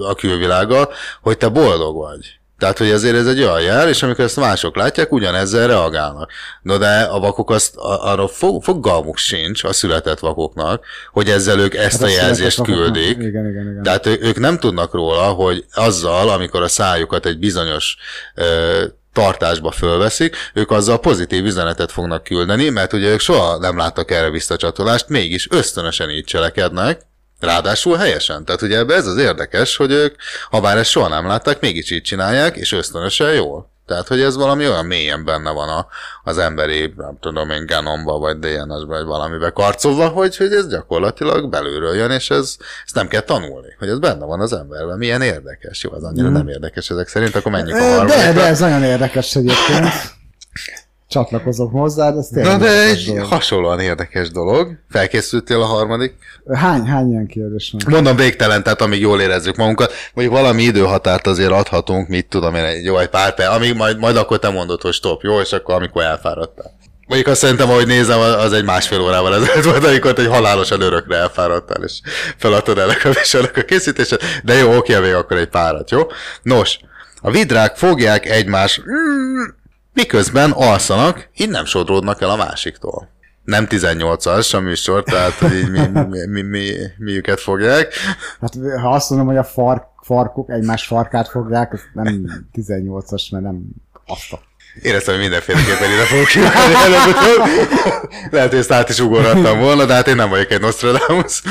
a külvilággal, hogy te boldog vagy. Tehát, hogy ezért ez egy olyan jel, és amikor ezt mások látják, ugyanezzel reagálnak. No de a vakok azt, a- arra fog, fogalmuk sincs a született vakoknak, hogy ezzel ők ezt a Hát azt jelzést szeretek vakoknak. küldik. Igen, igen, igen. Tehát ő- ők nem tudnak róla, hogy azzal, amikor a szájukat egy bizonyos ö, tartásba fölveszik, ők azzal pozitív üzenetet fognak küldeni, mert ugye ők soha nem láttak erre visszacsatolást, mégis ösztönösen így cselekednek, ráadásul helyesen. Tehát ugye ebbe ez az érdekes, hogy ők, ha bár ezt soha nem látták, mégis így csinálják, és ösztönösen jól. Tehát, hogy ez valami olyan mélyen benne van a, az emberi, nem tudom én, genomba, vagy DNS-be, vagy valamibe karcolva, hogy, hogy ez gyakorlatilag belülről jön, és ez, ezt nem kell tanulni, hogy ez benne van az emberben. Milyen érdekes. Jó, az annyira Mhm. nem érdekes ezek szerint, akkor menjünk a Ö, De, harmadikra. de ez nagyon érdekes egyébként. Csatlakozok hozzá, de ez tényleg Na de egy dolog. hasonlóan érdekes dolog. Felkészültél a harmadik? Hány, hány ilyen kérdés van? Mondom végtelen, tehát amíg jól érezzük magunkat. Mondjuk valami időhatárt azért adhatunk, mit tudom én, egy, jó, egy pár perc, amíg majd, majd akkor te mondod, hogy stop, jó, és akkor amikor elfáradtál. Mondjuk azt szerintem, ahogy nézem, az egy másfél órával ezelőtt volt, amikor egy halálosan örökre elfáradtál, és feladtad ennek a viselnek a készítését, de jó, oké, még akkor egy párat, jó? Nos, a vidrák fogják egymás, mm, miközben alszanak, így nem sodródnak el a másiktól. Nem 18-as a műsor, tehát hogy így mi, mi, mi, mi, mi őket fogják. Hát ha azt mondom, hogy a fark, farkuk egymás farkát fogják, az nem 18-as, mert nem azt a... Éreztem, hogy mindenféleképpen ide fogok kivágni előbb-utóbb. Lehet, hogy ezt át is ugorhattam volna, de hát én nem vagyok egy Nostradamus.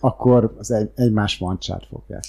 Akkor az egy, egymás mancsát fogják.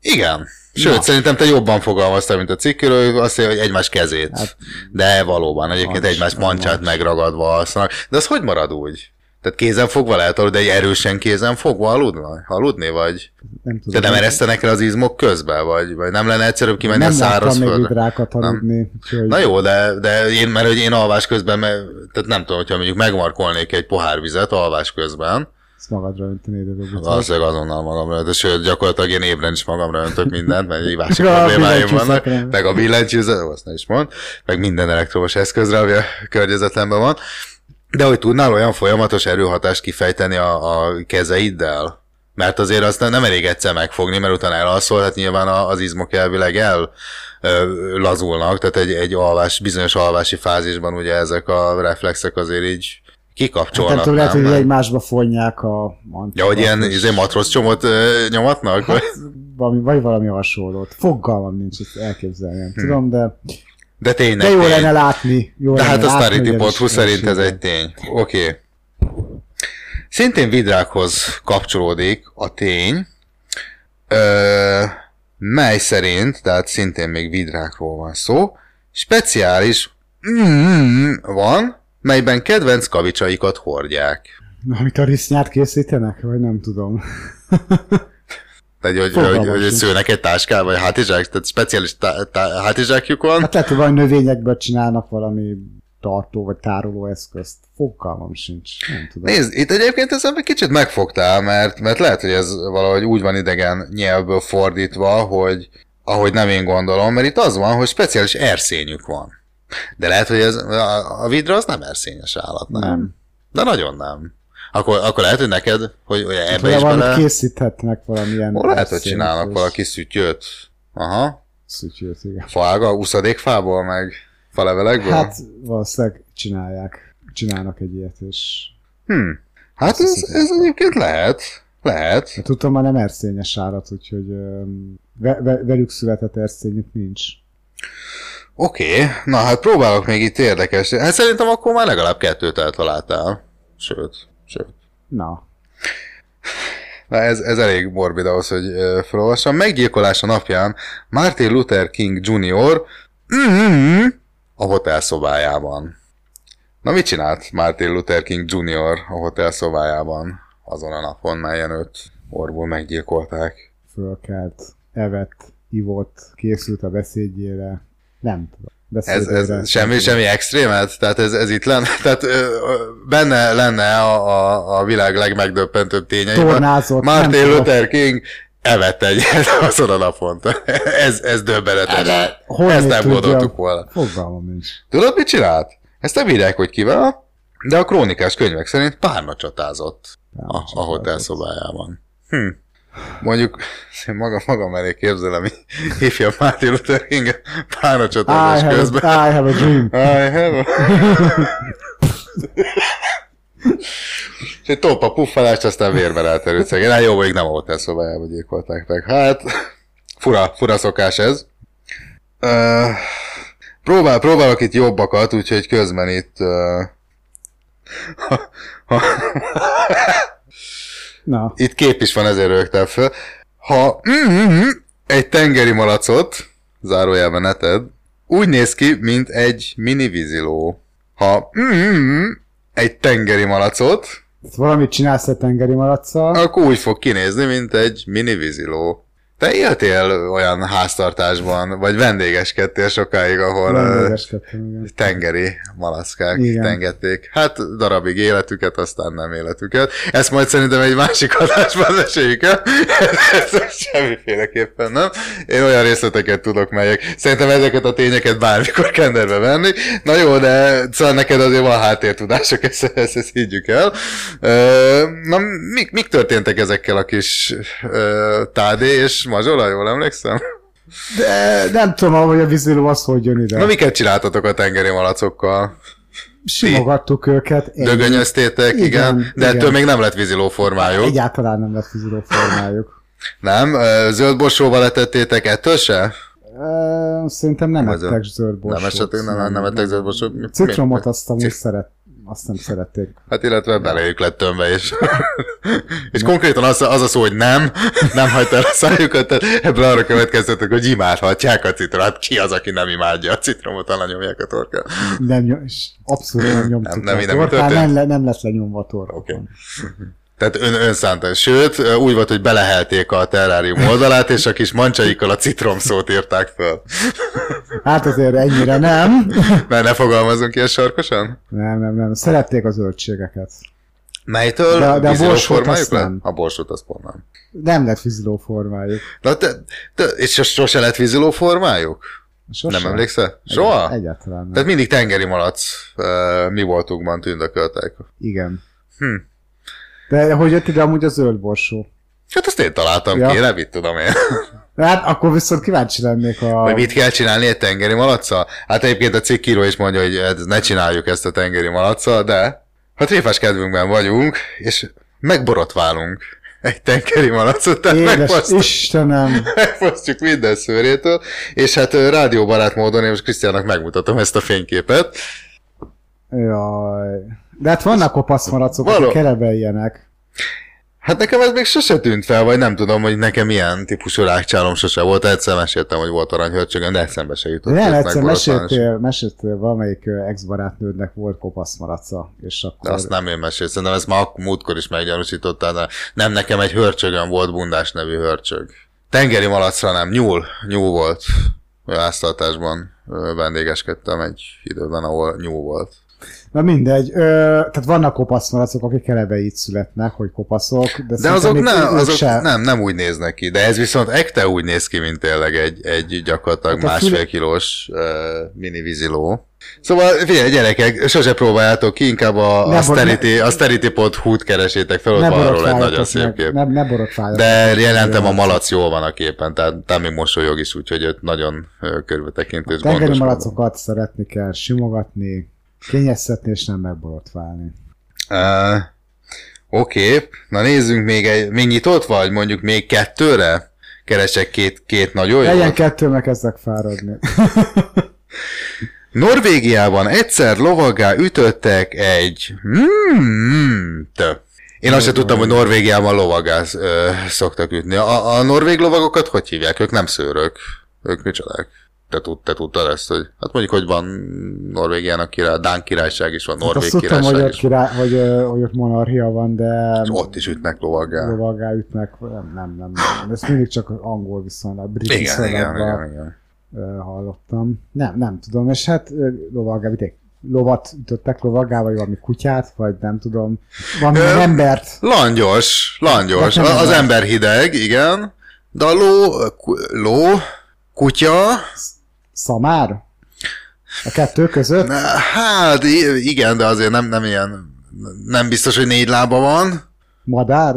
Igen. Sőt, Na. szerintem te jobban fogalmaztál, mint a cikkiről, azt mondja, hogy egymás kezét. Hát, de valóban, egyébként mancs, egymás mancsát mancs. megragadva alszanak. De az hogy marad úgy? Tehát kézen fogva lehet aludni, de egy erősen kézen fogva aludni, aludni vagy? Nem De tudom. nem eresztenek el az izmok közben, vagy, vagy nem lenne egyszerűbb kimenni nem a száraz még vidrákat aludni. Úgyhogy Na jó, de, de én, mert hogy én alvás közben, mert, tehát nem tudom, hogyha mondjuk megmarkolnék egy pohár vizet alvás közben, ezt magadra öntenéd előbb. valószínűleg azonnal magamra öntök, sőt, gyakorlatilag én ébren is magamra öntök mindent, mert ívási Ja, problémáim vannak, meg a billentyűzet, azt ne is mond, meg minden elektromos eszközre, ami a környezetlemben van. De hogy tudnál olyan folyamatos erőhatást kifejteni a, a kezeiddel? Mert azért azt nem, elég egyszer megfogni, mert utána elalszol, hát nyilván a- az izmok elvileg el lazulnak, tehát egy, egy alvás, bizonyos alvási fázisban ugye ezek a reflexek azért így Hát kikapcsolnak. nem tudom, lehet, hogy egymásba fonják a. Ja, hogy ilyen izé, matrosz csomót nyomatnak? vagy? valami, vagy valami hasonlót. Fogalmam nincs, ezt elképzelni, nem tudom, de, De tényleg de jó tény. lenne látni. Jó De hát a Starity.hu szerint ez ez egy tény. Oké. Okay. Szintén vidrákhoz kapcsolódik a tény, ö, mely szerint, tehát szintén még vidrákról van szó, speciális mm, van, melyben kedvenc kavicsaikat hordják. Amit a risznyát készítenek? Vagy nem tudom. Tehát, hogy, hogy, hogy sincs. szőnek egy táskával, vagy hátizsák, tehát speciális tá- tá- hátizsákjuk van. Hát lehet, hogy növényekből csinálnak valami tartó vagy tároló eszközt. Fogalmam sincs. Nem tudom. Nézd, itt egyébként ezen egy kicsit megfogtál, mert, mert lehet, hogy ez valahogy úgy van idegen nyelvből fordítva, hogy ahogy nem én gondolom, mert itt az van, hogy speciális erszényük van. De lehet, hogy ez, a, a vidra az nem erszényes állat, nem? Nem. De nagyon nem. Akkor, akkor lehet, hogy neked, hogy, hogy ebbe is bele... készíthetnek valamilyen... Ó, lehet, hogy csinálnak valaki szütyőt. Aha. Szütyőt, igen. Fága, úszadékfából, meg falevelekből? Hát valószínűleg csinálják. Csinálnak egy ilyet, és... Hm. Hát ez, ez egyébként lehet. Lehet. De tudom, már nem erszényes állat, úgyhogy ve- ve- velük született erszényük nincs. Oké, okay. na hát próbálok még itt érdekes. Hát szerintem akkor már legalább kettőt eltaláltál. Sőt, sőt. Na, Na ez, ez elég morbid ahhoz, hogy felolvassam. Meggyilkolása napján Martin Luther King Jr. Mm, a hotel szobájában. Na mit csinált Martin Luther King Jr. a hotel szobájában azon a napon, melyen őt orvul meggyilkolták? fölkelt, evett, ivott, készült a beszédjére. Nem tudom. Ez, ez semmi, semmi extrémet? Tehát ez, ez itt lenne? Tehát ö, benne lenne a, a, a világ legmegdöbbentőbb tényeiben. Tornázott, Martin. Luther King evett egyet azon a napon. Ez, ez döbbenetes. Hol Ezt nem gondoltuk volna. Fogalmam nincs. Tudod, mit csinált? Ezt nem írják, hogy kivel, de a krónikás könyvek szerint párna csatázott a, a hotel szobájában. Hm. Mondjuk, én magam, magam elé képzelem, így ifjabb Martin Luther King csatázás have, közben. a, I have a dream. I have a... És egy tolpa puffalást, aztán vérben elterült szegény. Hát jó, még nem a hotel szobájába gyilkolták meg. Hát, fura, fura szokás ez. Uh, próbál, próbálok itt jobbakat, úgyhogy közben itt... Uh, ha, ha, Na, itt kép is van, ezért rögtem föl. Ha mm, egy tengeri malacot, zárójelben neted, úgy néz ki, mint egy mini víziló. Ha mm, egy tengeri malacot, valamit csinálsz a tengeri malacsal. akkor úgy fog kinézni, mint egy mini víziló. Te éltél olyan háztartásban, vagy vendégeskedtél sokáig, ahol tengeri malackák Igen. tengették. Hát darabig életüket, aztán nem életüket. Ezt majd szerintem egy másik adásban meséljük el. Ez semmiféleképpen nem. Én olyan részleteket tudok, melyek szerintem ezeket a tényeket bármikor kenderbe venni. Na jó, de szóval neked azért van háttértudások, ezt, ezt, ezt higgyük el. Na, mik, mik történtek ezekkel a kis Tádé és Mazsola, jól emlékszem? De nem tudom, hogy a víziló az hogy jön ide. Na, miket csináltatok a tengeri malacokkal? Simogattuk őket. ennyi. Dögönyöztétek, igen, Igen, de igen. ettől még nem lett víziló formájuk. Egyáltalán nem lett víziló formájuk. Nem? Ö, Zöld borsóval letettétek ettől se? Szerintem nem ettek zöld borsót. Nem esetleg nem, nem ettek zöld borsót? Citromot azt amúgy Cit- szeret, azt nem szerették. Hát illetve beléjük lett tömve is. és konkrétan az, az a szó, hogy nem, nem hagyta el a szájukat, tehát ebből arra következtetek, hogy imádhatják a citromot. Hát ki az, aki nem imádja a citromot, annak nyomják a torkán. Nem, és abszolút nem nyomtuk Nem, nem, nem nem, nem lett lenyomva a torkon. Oké. Tehát ön, önszántan. Sőt, úgy volt, hogy belehelték a terrárium oldalát, és a kis mancsaikkal a citromszót szót írták föl. Hát azért ennyire nem. Mert ne fogalmazunk ilyen sarkosan? Nem, nem, nem. Szerették a zöldségeket. Melytől? De- de a borsót formájuk azt lett? nem. A borsót azt pont nem. Nem lett víziló formájuk. Na te, te, és sos- sose lett víziló formájuk? Sose. Nem emlékszel? Soha? Egyáltalán nem. Tehát mindig tengeri malac uh, mi voltunkban tündököltek. Igen. Hm. De hogy jött ide amúgy a zöld borsó? Hát azt én találtam Ja. ki, nem mit tudom én. Hát akkor viszont kíváncsi lennék a... Vagy mit kell csinálni egy tengeri malacsal? Hát egyébként a cikkíró is mondja, hogy ez- ne csináljuk ezt a tengeri malacsal, de ha tréfás kedvünkben vagyunk, és megborotválunk egy tengeri malacot, tehát Édes megfosztjuk, Istenem! megfosztjuk minden szőrétől, és hát rádióbarát módon én most Krisztiának megmutatom ezt a fényképet. Jaj. De hát vannak kopaszmaracok, Való. akik kelebeljenek. Hát nekem ez még sose tűnt fel, vagy nem tudom, hogy nekem ilyen típusú rákcsálom sose volt. Egyszer meséltem, hogy volt aranyhörcsögön, de eszembe se jutott. Nem, egyszer meséltél, meséltél valamelyik ex-barátnődnek volt kopaszmaraca, és akkor... De azt nem én meséltem, szerintem ezt már múltkor is meggyanúsítottál, de nem nekem egy hörcsögön volt bundás nevű hörcsög. Tengeri malacra nem, nyúl, nyúl volt. Háztartásban vendégeskedtem egy időben, ahol nyúl volt. Na mindegy, ö, tehát vannak kopaszmaracok, akik eleve így születnek, hogy kopaszok, de, De azok, nem, azok se. nem, nem úgy néznek ki. De ez viszont ekte úgy néz ki, mint tényleg egy, egy gyakorlatilag Hát másfél füle- kilós uh, mini víziló. Szóval figyelj, gyerekek, sose próbáljátok ki, inkább a austerity, austerity.hu-t keresétek fel, ott van arról egy nagyon szép kép. ne, ne De jelentem, a malac jól van a képen, tehát te még mosolyog is, úgyhogy őt nagyon és Tengeri malacokat szeretni kell, simogatni, kényeztetni és nem megborotválni. Uh, Oké, okay. na nézzünk még egy, még nyitott vagy, mondjuk még kettőre? Keresek két, két nagyon jó. Legyen kettő, meg kezdek fáradni. Norvégiában egyszer lovaggá ütöttek egy... Mm, tö. Én azt sem tudtam, hogy Norvégiában lovaggá ö, szoktak ütni. A, a norvég lovagokat hogy hívják? Ők nem szőrök. Ők micsodák? Te, tud, te tudtad ezt, hogy... Hát mondjuk, hogy van Norvégiának király, Dán királyság is van, Hát Norvég azt tudtam, hogy királyság ott, király, hogy, hogy ott monarchia van, de És ott is ütnek lovaggá. lovaggá ütnek, nem, nem, nem, nem. Ez mindig csak angol viszonylag, brit Igen, igen, igen, igen. ö, hallottam. Nem, nem tudom, és hát ö, lovaggá vitték. Lovat ütöttek lovaggá, vagy valami kutyát, vagy nem tudom. Valami Ö, embert. Langyos, langyos. De nem A- Az ember. hideg, igen. De a ló, ló, kutya, Szamár? A kettő között? hát i- igen, de azért nem, nem ilyen, nem biztos, hogy négy lába van. Madár?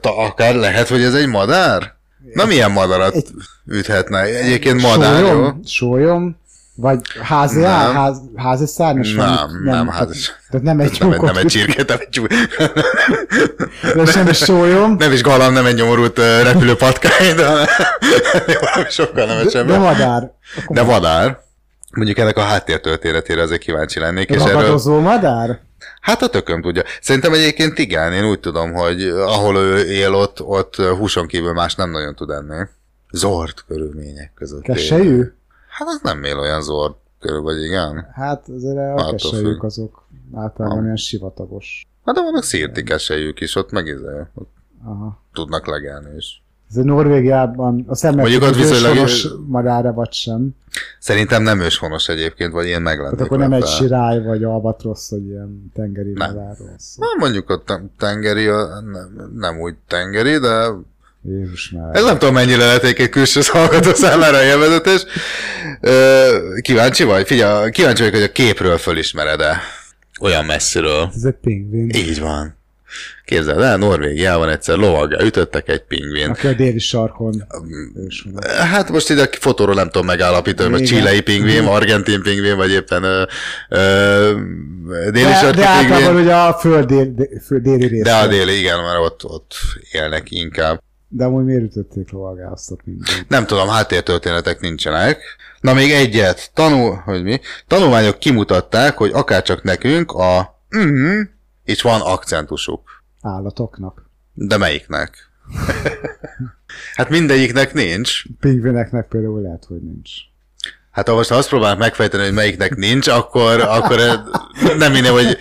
Ta, akár lehet, hogy ez egy madár? Na milyen madarat üthetne? Egyébként madár, jó? Sólyom? Vagy házi, Nem. áll, ház, házi szárnyas? Nem, valami- nem, tehát- házi- Tehát nem egy Nem, egy- nem egy csirke, nem egy. De sem egy sólyom. Nem is galamb, nem egy nyomorult repülő patkány, de valami sokkal nevesebb. De madár. De madár. Mondjuk ennek a háttértörténetére azért kíváncsi lennék. És erről, madár? hát a tököm tudja. Szerintem egyébként igen, én úgy tudom, hogy ahol ő él, ott, ott húson kívül más nem nagyon tud enni. Zord körülmények között. Keselyű? Hát az nem él olyan zord körül, vagy igen. Hát azért a azok általában ilyen sivatagos. Hát de vannak szirti keselyük is, ott meg izé, ott Aha. tudnak legelni is. Ez a Norvégiában, a szemnek Mondjuk ott viszonylag- őshonos madára vagy sem. Szerintem nem őshonos egyébként, vagy én meg lennék Tehát akkor nem egy sirály vagy albatrosz, vagy ilyen tengeri Nem. madárról. Na, mondjuk ott tengeri, nem, nem úgy tengeri, de Jézus már. ez nem tudom mennyire lehetik egy külső hallgató számára. Ö, Kíváncsi vagy? Figyelj, kíváncsi vagyok, hogy a képről fölismered-e. Olyan messziről. Ez egy pingvin. Így van. Képzeld el, Norvégiában egyszer lovaggá ütöttek egy pingvin. Aki a déli sarkon. Hát most ide a fotóról nem tudom megállapítani, hogy csilei pingvin, argentin pingvin, vagy éppen ö, ö, déli De, sarki de pingvin. ugye a föld, dél, dé- föld déli része. De a déli, igen, mert ott, ott élnek inkább. De amúgy miért ütötték lovagá azt a pingvin? Nem tudom, háttértörténetek nincsenek. Na még egyet, tanul, hogy mi? Tanulmányok kimutatták, hogy akárcsak nekünk a mm is van akcentusuk. Állatoknak. De melyiknek? hát mindegyiknek nincs. Pingvineknek például lehet, hogy nincs. Hát ha most azt próbálnak megfejteni, hogy melyiknek nincs, akkor, akkor nem minden, hogy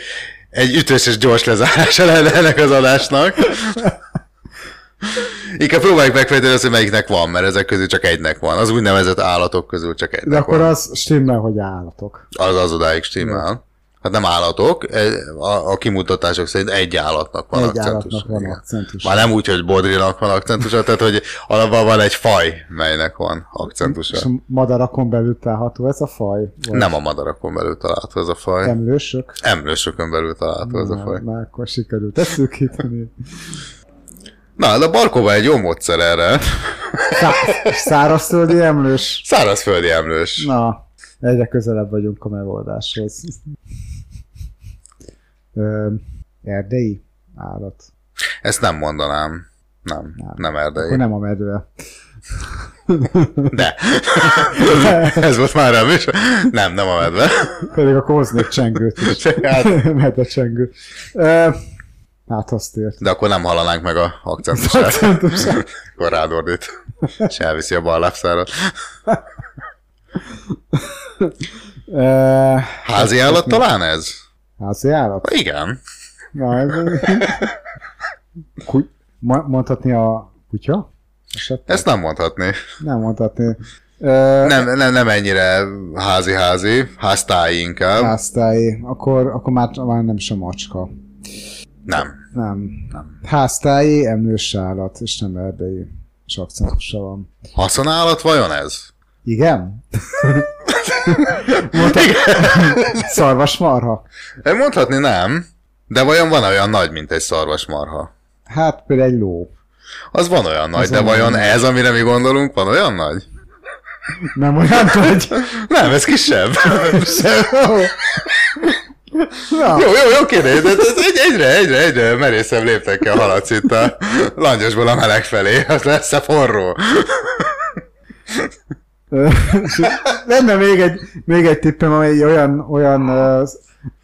egy ütős és gyors lezárása lenne ennek az adásnak. Inkább próbáljuk megfejteni azt, hogy melyiknek van, mert ezek közül csak egynek van. Az úgynevezett állatok közül csak egynek De akkor van. az stimmel, hogy állatok. Az az odáig stimmel. Hát nem állatok, e- a, a kimutatások szerint egy állatnak van Egy akcentus. állatnak van akcentus. Már nem úgy, hogy Bodrinak van akcentusa, tehát hogy alapban van egy faj, melynek van akcentusa. És a madarakon belül található ez a faj? Vagy Nem a madarakon belül található ez a faj. Emlősök? Emlősökön belül található ez a faj. Már akkor sikerült ezt szűkíteni. Na, de a Barkóban egy jó módszer erre. Szá- szárazföldi emlős? Szárazföldi emlős. Na, egyre közelebb vagyunk a megoldáshoz. Ö, erdei állat. Ezt nem mondanám. Nem, nem, nem erdei. Akkor nem a medve. De. Ez volt már a műsor. Nem, nem a medve. Pedig akkor hoznék csengőt is. Hát. medve csengő. Ö, hát azt ért. De akkor nem hallanánk meg a akcentusát. Akkor rádordít. És elviszi a bal lábszárat. Ö, Házi állat talán ez? Házi állat? Igen. Na, ez... Mondhatni a kutya? Esetleg? Ezt nem mondhatni. Nem mondhatni. Nem, nem, nem ennyire házi-házi, háztáji inkább. Háztáji. Akkor, akkor már, már nem a macska. Nem. Nem. nem. Háztáji, emlős állat, és nem erdei. És akcentusa van. Haszonállat vajon ez? Igen? Mondta, szarvasmarha? Mondhatni nem, de vajon van olyan nagy, mint egy szarvasmarha? Hát például egy ló. Az van olyan nagy, Az de vajon olyan. ez, amire mi gondolunk, van olyan nagy? Nem olyan nagy? Nem, ez kisebb. Na. Jó, jó, jó kérdés, de ez egy, egyre, egyre, egyre merészebb léptekkel haladsz itt a langyosból a meleg felé. Az lesz-e forró? Lenne még egy, még egy tippem, ami olyan, olyan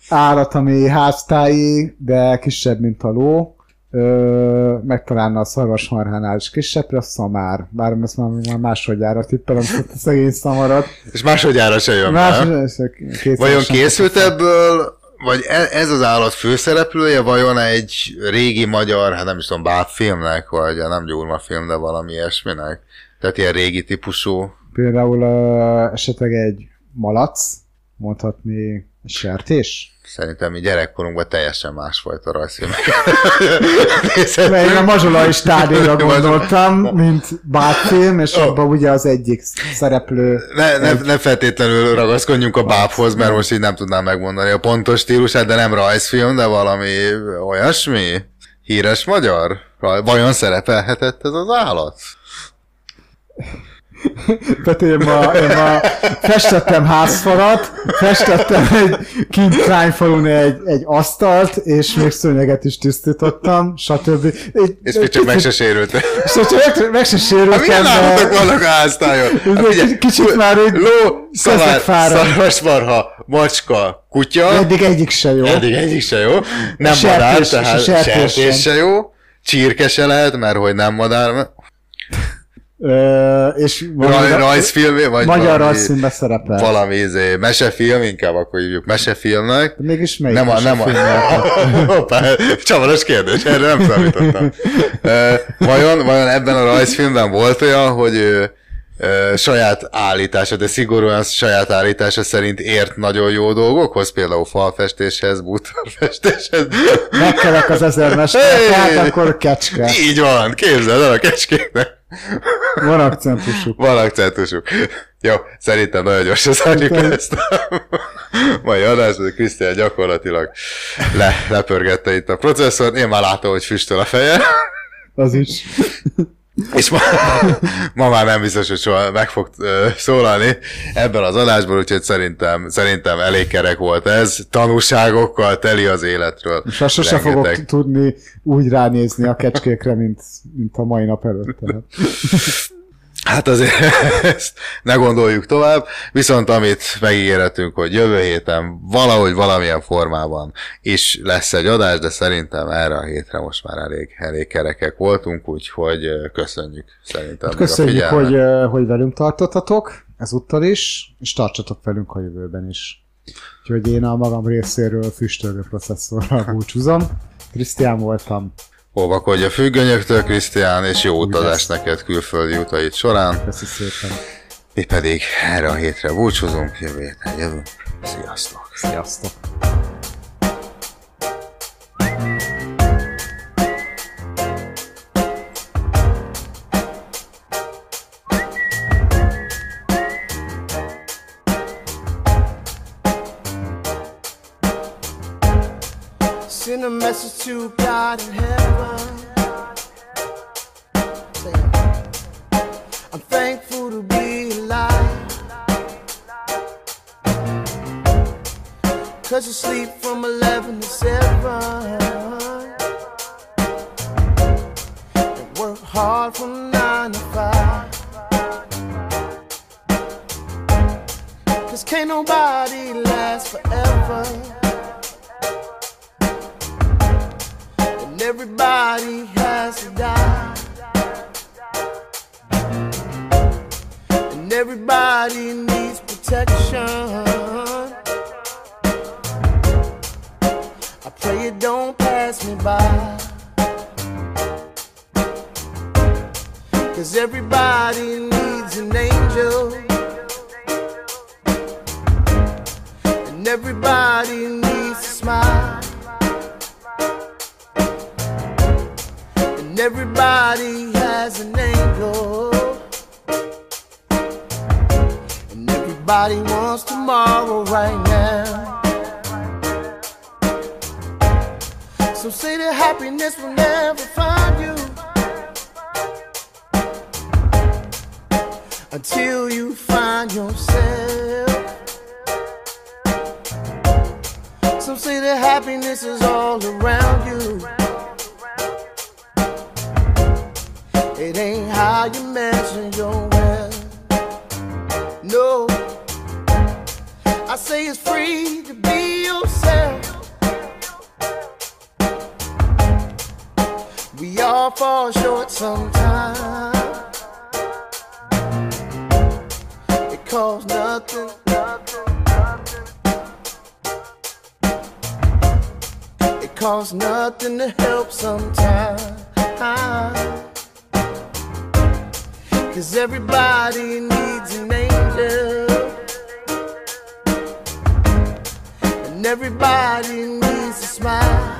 állat, ami háztáji, de kisebb, mint a ló. Ö, megtalálna a szarvasmarhánál is kisebb, a szamár. Bár ezt már, már másodjára tippelem, a szegény szamarat. És másodjára se jön Másod, be. ez kétszer Vajon készült ebből, vagy e- ez az állat főszereplője, vajon egy régi magyar, hát nem is tudom, bábfilmnek, vagy nem gyurma film, de valami ilyesminek? Tehát ilyen régi típusú. Például uh, esetleg egy malac, mondhatni sertés. Szerintem mi gyerekkorunkban teljesen másfajta rajzfilmek. Mert én a mazsolai stádionra gondoltam, mint bátfilm, és abban ugye az egyik szereplő... Ne, ne, ne feltétlenül ragaszkodjunk a bábhoz, mert most így nem tudnám megmondani a pontos stílusát, de nem rajzfilm, de valami olyasmi? Híres magyar? Vajon szerepelhetett ez az állat? Tehát én ma, én ma festettem házfalat, festettem egy kint Krányfalun egy, egy asztalt, és még szőnyeget is tisztítottam, stb. Egy, És még csak meg se sérült. És csak meg, se sérültem, Hát milyen állatok vannak a háztájon? Hát kicsit már egy Ló, szalár, szarvasmarha, macska, kutya. Eddig egyik se jó. Eddig egyik se jó. Nem A madár, sertés- tehát sertés sertés se jó. Csirke se lehet, mert hogy nem madár. Ö, és Raj, rajzfilm, vagy magyar valami, rajzfilmben szerepel. valami izé, mesefilm, inkább akkor hívjuk mesefilmnek. De mégis melyik Nem a, nem a, csavaros kérdés, erre nem számítottam. Ö, vajon, vajon ebben a rajzfilmben volt olyan, hogy ő, ö, saját állítása, de szigorúan saját állítása szerint ért nagyon jó dolgokhoz, például falfestéshez, bútorfestéshez. Megkelek az ezer mester, hát akkor kecske. Így van, képzeld el a kecskéknek. Van akcentusuk. Van akcentusuk. Jó, szerintem nagyon gyorsan zárjuk le ezt a mai adást, hogy Krisztián gyakorlatilag le, lepörgette itt a processzort. Én már látom, hogy füstöl a feje. Az is. És ma, ma már nem biztos, hogy soha meg fog szólalni ebben az adásban, úgyhogy szerintem, szerintem elég kerek volt ez. Tanúságokkal teli az életről. És hát sose fogok tudni úgy ránézni a kecskékre, mint, mint a mai nap előtt. Hát azért ezt ne gondoljuk tovább, viszont amit megígérhetünk, hogy jövő héten valahogy valamilyen formában is lesz egy adás, de szerintem erre a hétre most már elég, elég kerekek voltunk, úgyhogy köszönjük szerintem. a Köszönjük, figyelmet. hogy, hogy velünk tartottatok, ezúttal is, és tartsatok velünk a jövőben is. Úgyhogy én a magam részéről füstölgő processzorral búcsúzom. Krisztián voltam. Óvakodj a függönyöktől, Krisztián, és jó utazást neked külföldi utait során. Köszi szépen. Mi pedig erre a hétre búcsúzunk, jövő héten jövünk. Sziasztok! Sziasztok! It ain't how you measure your wealth. No, I say it's free to be yourself. We all fall short sometimes. It costs nothing. It costs nothing to help sometimes. Cause everybody needs an angel. And everybody needs a smile.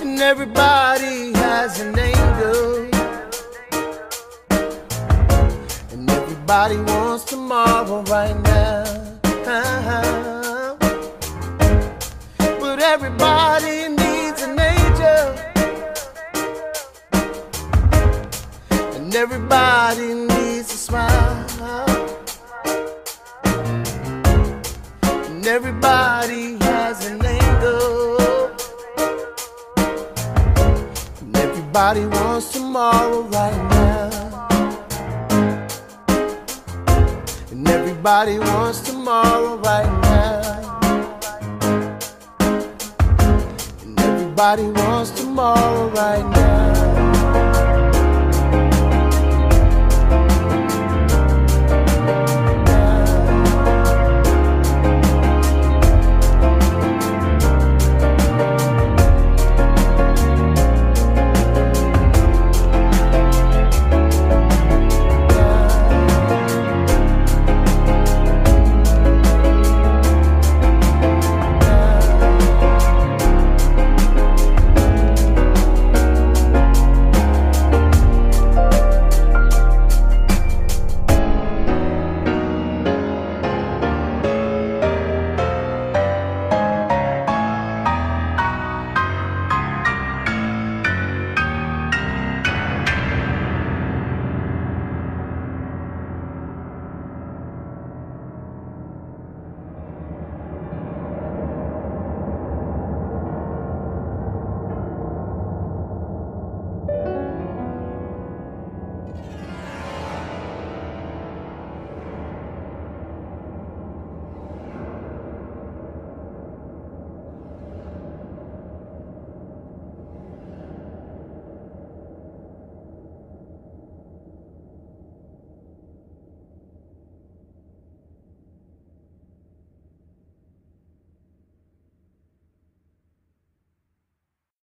And everybody has an angel. And everybody wants tomorrow right now. Uh-huh. But everybody needs everybody needs a smile. And everybody has an angle. And everybody wants tomorrow right now. And everybody wants tomorrow right now. And everybody wants tomorrow right now.